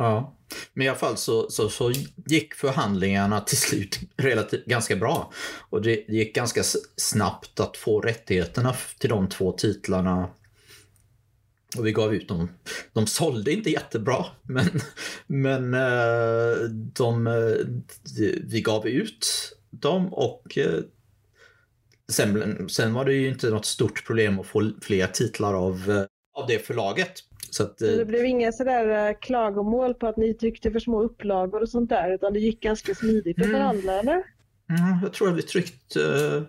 Ja, men i alla fall så, så, så gick förhandlingarna till slut relativt ganska bra. Och det gick ganska snabbt att få rättigheterna till de två titlarna. Och vi gav ut dem. De sålde inte jättebra, men, men eh, de, de, vi gav ut dem och eh, sen, sen var det ju inte något stort problem att få fler titlar av, av det förlaget. Så, att, så det blev inga sådär klagomål på att ni tyckte för små upplagor och sånt där utan det gick ganska smidigt att mm. förhandla eller? Mm, jag tror att vi tryckte uh,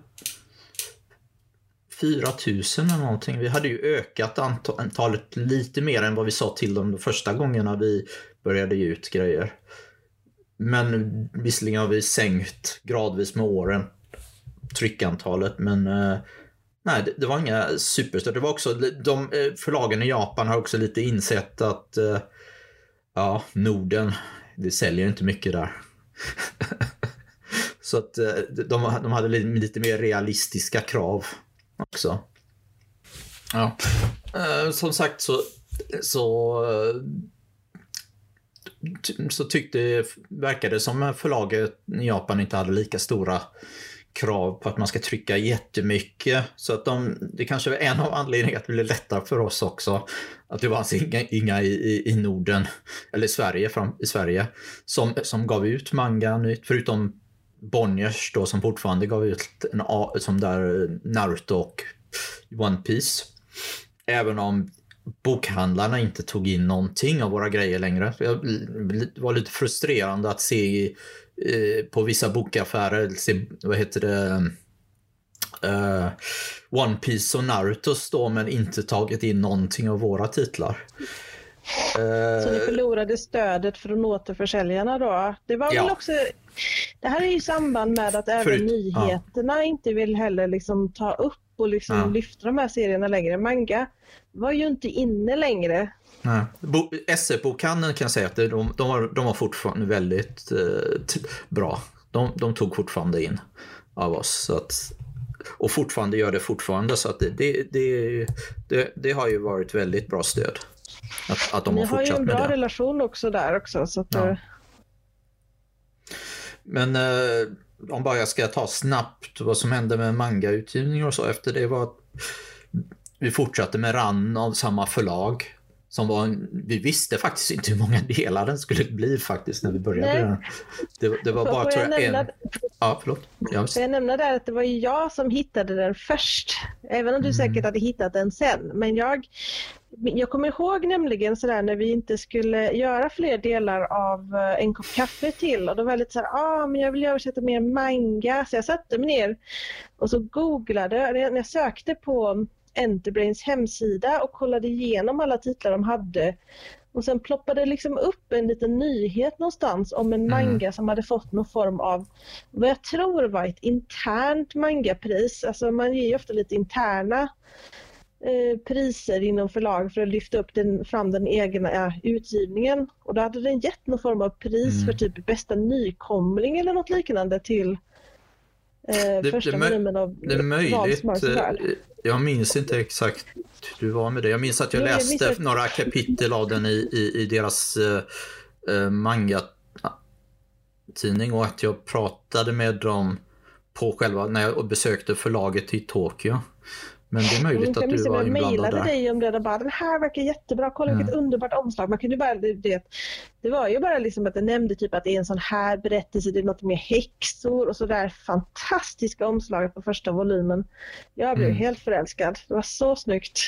4000 eller någonting. Vi hade ju ökat antalet lite mer än vad vi sa till dem de första gångerna vi började ge ut grejer. Men visserligen har vi sänkt gradvis med åren tryckantalet men uh, Nej, det, det, var inga superstöd. Det var också, de eh, förlagen i Japan har också lite insett att uh, ja, Norden, det säljer inte mycket där. Så att uh, de, de hade lite, lite mer realistiska krav också. Ja. Som sagt så, så så tyckte, verkade det som förlaget i Japan inte hade lika stora krav på att man ska trycka jättemycket. Så att de, det kanske var en av anledningarna att det blev lättare för oss också. Att det var alltså inga, inga i, i Norden, eller i Sverige, fram, i Sverige som, som gav ut manga nytt, förutom Bonniers då som fortfarande gav ut en, som där Naruto och One Piece. Även om bokhandlarna inte tog in någonting av våra grejer längre. Det var lite frustrerande att se Eh, på vissa bokaffärer, vad heter det, uh, One Piece och Naruto står men inte tagit in någonting av våra titlar. Uh, så ni förlorade stödet från återförsäljarna då? Det var ja. väl också det här är ju i samband med att även Förut, nyheterna ja. inte vill heller liksom ta upp och liksom ja. lyfta de här serierna längre. Manga var ju inte inne längre SF-bokhandeln kan jag säga att de, de, var, de var fortfarande väldigt eh, bra. De, de, tog fortfarande in av oss. Så att, och fortfarande gör det fortfarande. Så att det, det, det, det, det har ju varit väldigt bra stöd. Att, att de Ni har fortsatt med det. Ni har ju en bra relation också där också. Så att, ja. Eh. Men eh, om bara jag ska ta snabbt vad som hände med mangautgivningar och så efter det var att vi fortsatte med RAN av samma förlag som var en, vi visste faktiskt inte hur många delar den skulle bli faktiskt när vi började. Det, det var bara tror jag, en... Ja, förlåt. Jag, Får jag nämna där att det var jag som hittade den först. Även om du mm. säkert hade hittat den sen. Men jag, jag kommer ihåg nämligen sådär när vi inte skulle göra fler delar av eh, en kopp kaffe till och då var jag lite såhär, ah men jag vill översätta mer manga. Så jag satte mig ner och så googlade, när jag sökte på Enterbrains hemsida och kollade igenom alla titlar de hade. Och sen ploppade det liksom upp en liten nyhet någonstans om en mm. manga mm. som hade fått någon form av, vad jag tror var ett internt mangapris. Alltså man ger ju ofta lite interna eh, priser inom förlag för att lyfta upp den, fram den egna utgivningen. Och då hade den gett någon form av pris mm. för typ bästa nykomling eller något liknande till eh, det, första volymen av Det är möjligt. Jag minns inte exakt hur det var med det. Jag minns att jag Nej, läste jag några kapitel av den i, i, i deras uh, manga-tidning och att jag pratade med dem på själva, när jag besökte förlaget i Tokyo. Men det är möjligt att du var inblandad där. Jag mejlade dig om det och bara den här verkar jättebra, kolla vilket mm. underbart omslag. Man kunde bara, det, det var ju bara liksom att det nämnde typ att det är en sån här berättelse, det är något med häxor och sådär fantastiska omslaget på första volymen. Jag blev mm. helt förälskad. Det var så snyggt.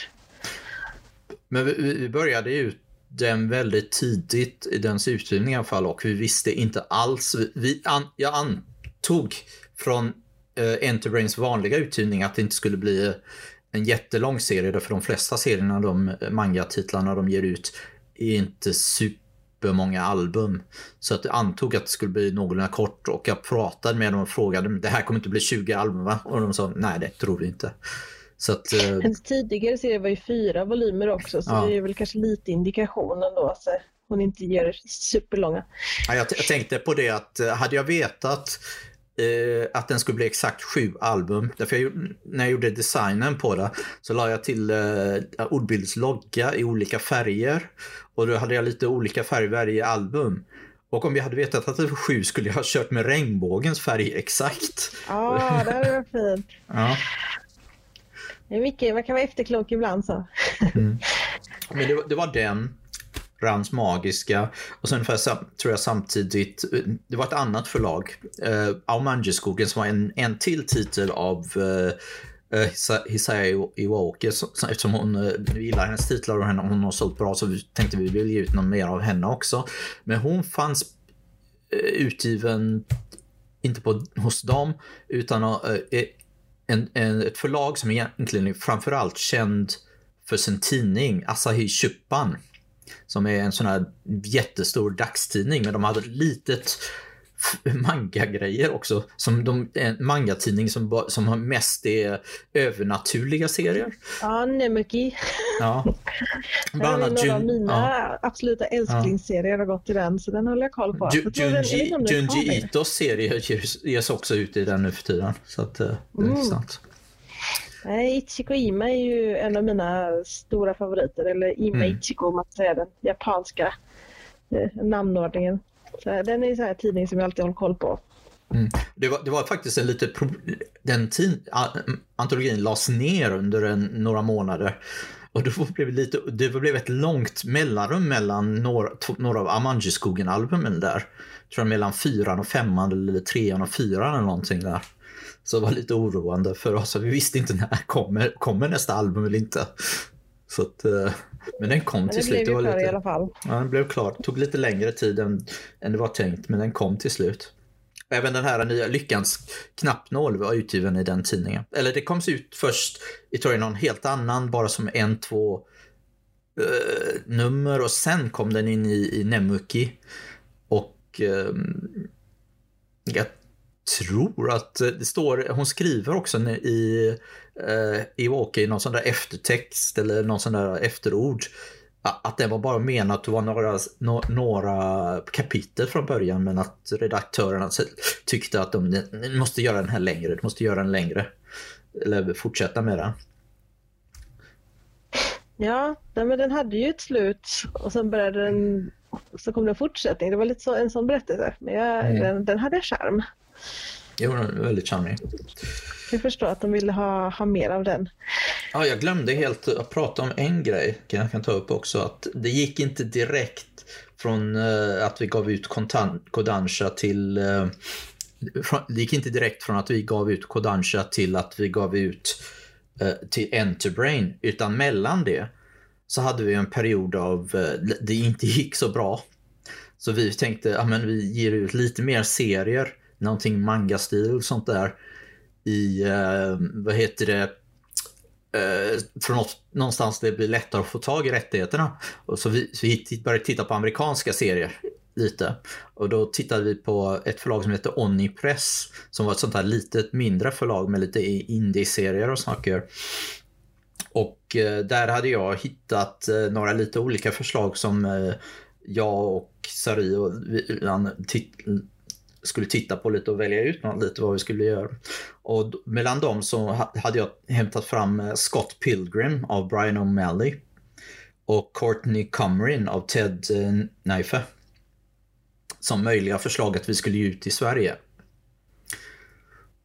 Men vi, vi började ju den väldigt tidigt i dens utgivning i alla fall och vi visste inte alls. Vi, an, jag antog från uh, Enterbrains vanliga utgivning att det inte skulle bli en jättelång serie därför de flesta serierna, de manga-titlarna de ger ut är inte supermånga album. Så att jag antog att det skulle bli någorlunda kort och jag pratade med dem och frågade det här kommer inte bli 20 album va? Och de sa nej det tror vi inte. Så att, eh... Hennes tidigare serie var ju fyra volymer också så ja. det är väl kanske lite indikationen då. Så hon inte ger superlånga. Ja, jag, jag tänkte på det att eh, hade jag vetat eh, att den skulle bli exakt sju album. Därför jag, när jag gjorde designen på det så la jag till eh, ordbildets logga i olika färger. Och då hade jag lite olika färger varje album. Och om jag hade vetat att det var sju skulle jag ha kört med regnbågens färg exakt. Ja, det hade varit fint. Ja. Det är mycket, man kan vara efterklok ibland så. Mm. Men det, det, var den, Rans Magiska och sen ungefär tror jag samtidigt, det var ett annat förlag, eh, Aumangeskogen som var en, en till titel av eh, eh, uh, Hisaya Iwaoke eftersom hon eh, gillar hennes titlar och hon har sålt bra så vi tänkte vi vill ge ut någon mer av henne också. Men hon fanns utgiven inte på, hos dem utan en, en, ett förlag som egentligen är framförallt känd för sin tidning Asahi Chupan. Som är en sån här jättestor dagstidning men de hade ett litet manga-grejer också. Som de, en manga-tidning som, som mest är övernaturliga serier. Ja, Nemuki. Ja. Bland annat några av mina ja. absoluta älsklingsserier har gått i den, så den håller jag koll på. Ju, Junji, Itos serie ges, ges också ut i den nu för tiden. Så att, det är mm. intressant. Nej, Ichiko Ima är ju en av mina stora favoriter, eller Ima mm. Ichiko om man säger den japanska eh, namnordningen. Så den är en sån här tidning som jag alltid håller koll på. Mm. Det, var, det var faktiskt en lite... Den tid, antologin lades ner under en, några månader. Och då blev det, lite, det blev ett långt mellanrum mellan några, några av Amanji-skogen-albumen där. Jag tror mellan fyran och femman eller trean och fyran eller någonting där. Så det var lite oroande för oss. Vi visste inte när kommer, kommer nästa album eller inte. Så att, eh, men den kom till slut. Det klar lite, i alla fall. Ja, den blev klar. Det tog lite längre tid än, än det var tänkt, men den kom till slut. Även den här nya Lyckans knappnål var utgiven i den tidningen. Eller det kom ut först i tror jag, någon helt annan, bara som en, två uh, nummer och sen kom den in i, i Nemuki. Och uh, jag tror att det står, hon skriver också i, eh, i Walker i någon sån där eftertext eller någon sån där efterord att det var bara menat att det var några, några kapitel från början men att redaktörerna tyckte att de, måste göra den här längre, de måste göra den längre. Eller fortsätta med den. Ja, men den hade ju ett slut och sen började den, så kom det en fortsättning. Det var lite så, en sån berättelse. Men jag, mm. den, den hade charm. Jo, väldigt charmig. Jag förstår att de ville ha, ha mer av den. Ja, jag glömde helt att prata om en grej. Jag kan ta upp också att det gick inte direkt från uh, att vi gav ut Kodansha till... Uh, det gick inte direkt från att vi gav ut Kodansha till att vi gav ut uh, till Enterbrain. Utan mellan det så hade vi en period av det inte gick så bra. Så vi tänkte att ja, vi ger ut lite mer serier någonting manga-stil och sånt där i, eh, vad heter det, eh, från något, någonstans det blir lättare att få tag i rättigheterna. Och så vi, så vi började titta på amerikanska serier lite. Och då tittade vi på ett förlag som heter Oni Press som var ett sånt här litet mindre förlag med lite indie-serier och saker. Och eh, där hade jag hittat eh, några lite olika förslag som eh, jag och Sari och vi, skulle titta på lite och välja ut något lite vad vi skulle göra. Och mellan dem så hade jag hämtat fram eh, Scott Pilgrim av Brian O'Malley och Courtney Cumrin av Ted eh, Neife som möjliga förslag att vi skulle ge ut i Sverige.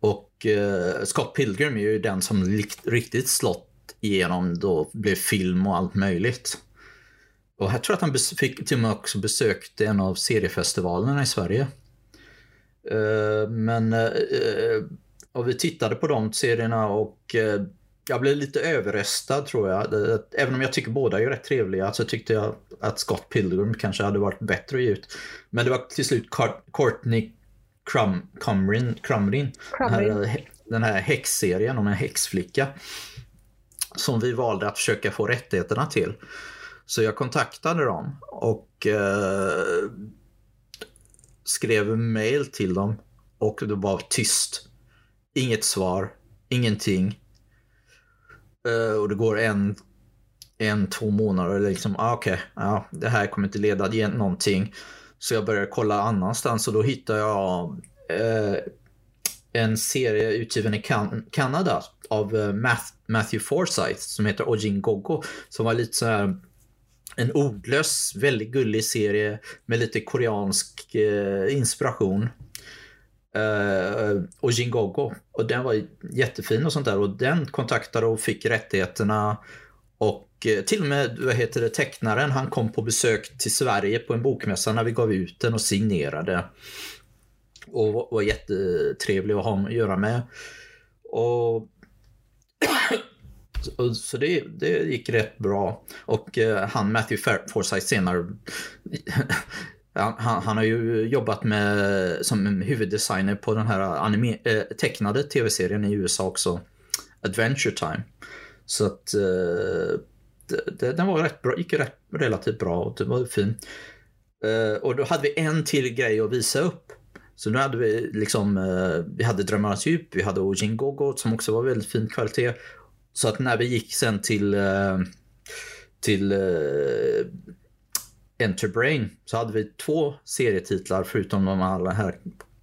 Och eh, Scott Pilgrim är ju den som riktigt slått igenom då blev film och allt möjligt. Och jag tror att han fick till och med också besökte en av seriefestivalerna i Sverige. Eh, men eh, och vi tittade på de serierna och eh, jag blev lite överröstad tror jag. Även om jag tycker båda är rätt trevliga så tyckte jag att Scott Pilgrim kanske hade varit bättre att ge ut. Men det var till slut Courtney Crum, Crumrin, Crumrin, den här, den här häxserien om en häxflicka som vi valde att försöka få rättigheterna till. Så jag kontaktade dem och eh, skrev mail till dem och det var tyst. Inget svar, ingenting. Uh, och det går en, en två månader och liksom, ah, okej, okay, ja, det här kommer inte leda till någonting. Så jag började kolla annanstans och då hittade jag uh, en serie utgiven i kan Kanada av uh, Matthew Forsyth som heter Ojin Gogo som var lite så här en ordlös, väldigt gullig serie med lite koreansk eh, inspiration. Eh, och Jingogo. Och den var jättefin och sånt där. Och den kontaktade och fick rättigheterna. Och eh, till och med vad heter det, tecknaren, han kom på besök till Sverige på en bokmässa när vi gav ut den och signerade. Och var, var jättetrevlig att ha att göra med. Och så det, det gick rätt bra. Och eh, han Matthew Forsyth senare Han, han, har ju jobbat med, som huvuddesigner på den här anime, eh, tecknade tv-serien i USA också. Adventure Time. Så att äh, det, den var rätt bra, gick rätt, relativt bra och det var fint. Och då hade vi en till grej att visa upp. Så nu hade vi liksom, vi hade Drömmarnas djup, vi hade Ojin Gogo som också var väldigt fin kvalitet. Så att när vi gick sen till eh, till eh, Enterbrain så hade vi två serietitlar förutom de alla här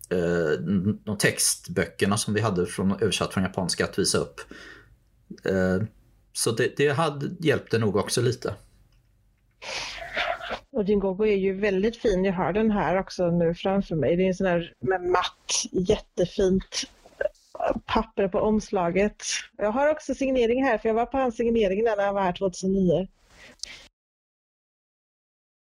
eh, de textböckerna som vi hade från, översatt från japanska att visa upp. Så det, det hade hjälpte nog också lite. Och din gogo är ju väldigt fin. Jag har den här också nu framför mig. Det är en sån här med matt, jättefint papper på omslaget. Jag har också signering här för jag var på hans signering när han var här 2009.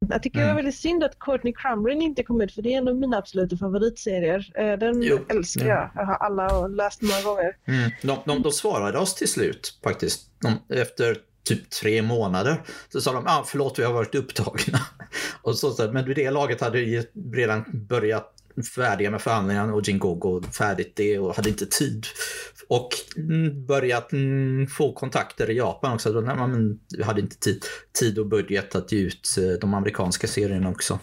Jag tycker mm. det var väldigt synd att Courtney Crumrin inte kom ut för det är en av mina absoluta favoritserier. Eh, den jo, älskar ja. jag. Jag har alla och läst många gånger. Mm. De, de, de svarade oss till slut faktiskt. De, efter typ tre månader så sa de ah, förlåt vi har varit upptagna. och så, men vid det laget hade ju redan börjat färdiga med förhandlingarna och Jingogo färdigt det och hade inte tid. Och mm, börjat mm, få kontakter i Japan också. Då, man hade inte tid, tid och budget att ge ut eh, de amerikanska serierna också.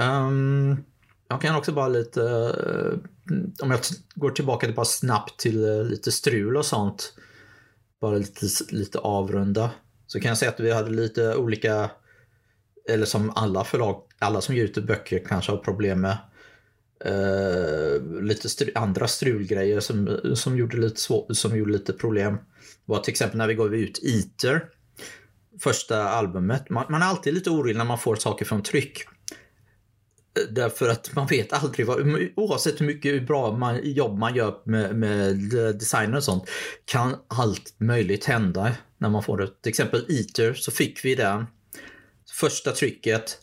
Um, jag kan också bara lite, uh, om jag går tillbaka till bara snabbt till uh, lite strul och sånt. Bara lite, lite avrunda. Så kan jag säga att vi hade lite olika eller som alla förlag, alla som ger ut böcker kanske har problem med. Uh, lite stru andra strulgrejer som, som, gjorde lite som gjorde lite problem. var till exempel när vi gav ut Eater, första albumet. Man, man är alltid lite orolig när man får saker från tryck. Därför att man vet aldrig, vad, oavsett hur mycket bra man, jobb man gör med, med designer och sånt, kan allt möjligt hända när man får det. Till exempel Eater så fick vi den första trycket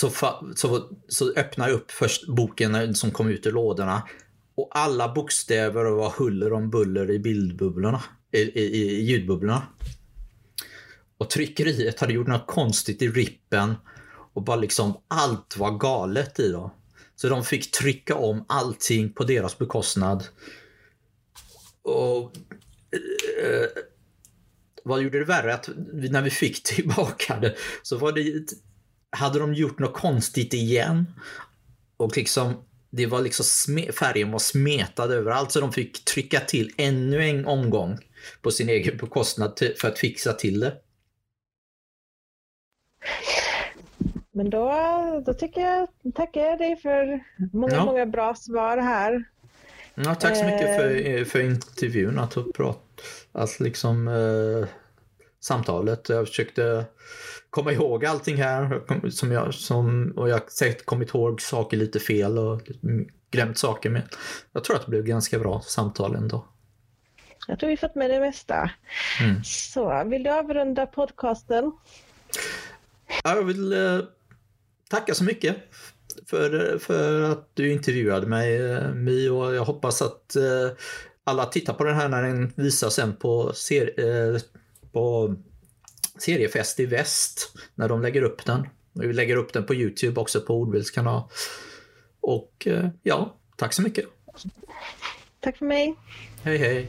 så, så, så öppnar jag upp först boken som kom ut ur lådorna och alla bokstäver var huller om buller i bildbubblorna, i, i, i ljudbubblorna. Och tryckeriet hade gjort något konstigt i rippen och bara liksom allt var galet i dem. Så de fick trycka om allting på deras bekostnad. Och eh, eh vad gjorde det värre? Att när vi fick tillbaka det så var det, hade de gjort något konstigt igen. Och liksom det var liksom färgen var smetad överallt så de fick trycka till ännu en omgång på sin egen bekostnad för att fixa till det. Men då, då tycker jag, tackar jag dig för många, ja. många bra svar här. Ja, tack så mycket för, eh. för intervjun, att, prata, att liksom eh, samtalet. Jag försökte komma ihåg allting här som jag, som, och jag har säkert kommit ihåg saker lite fel och glömt saker. Men jag tror att det blev ganska bra samtal ändå. Jag tror vi fått med det mesta. Mm. Så, vill du avrunda podcasten? Jag vill eh, tacka så mycket för, för att du intervjuade mig, eh, My, och jag hoppas att eh, alla tittar på den här när den visas sen på, ser, eh, på seriefest i väst när de lägger upp den. Vi lägger upp den på Youtube också på Ordbilds kanal. Och eh, ja, tack så mycket. Tack för mig. Hej hej.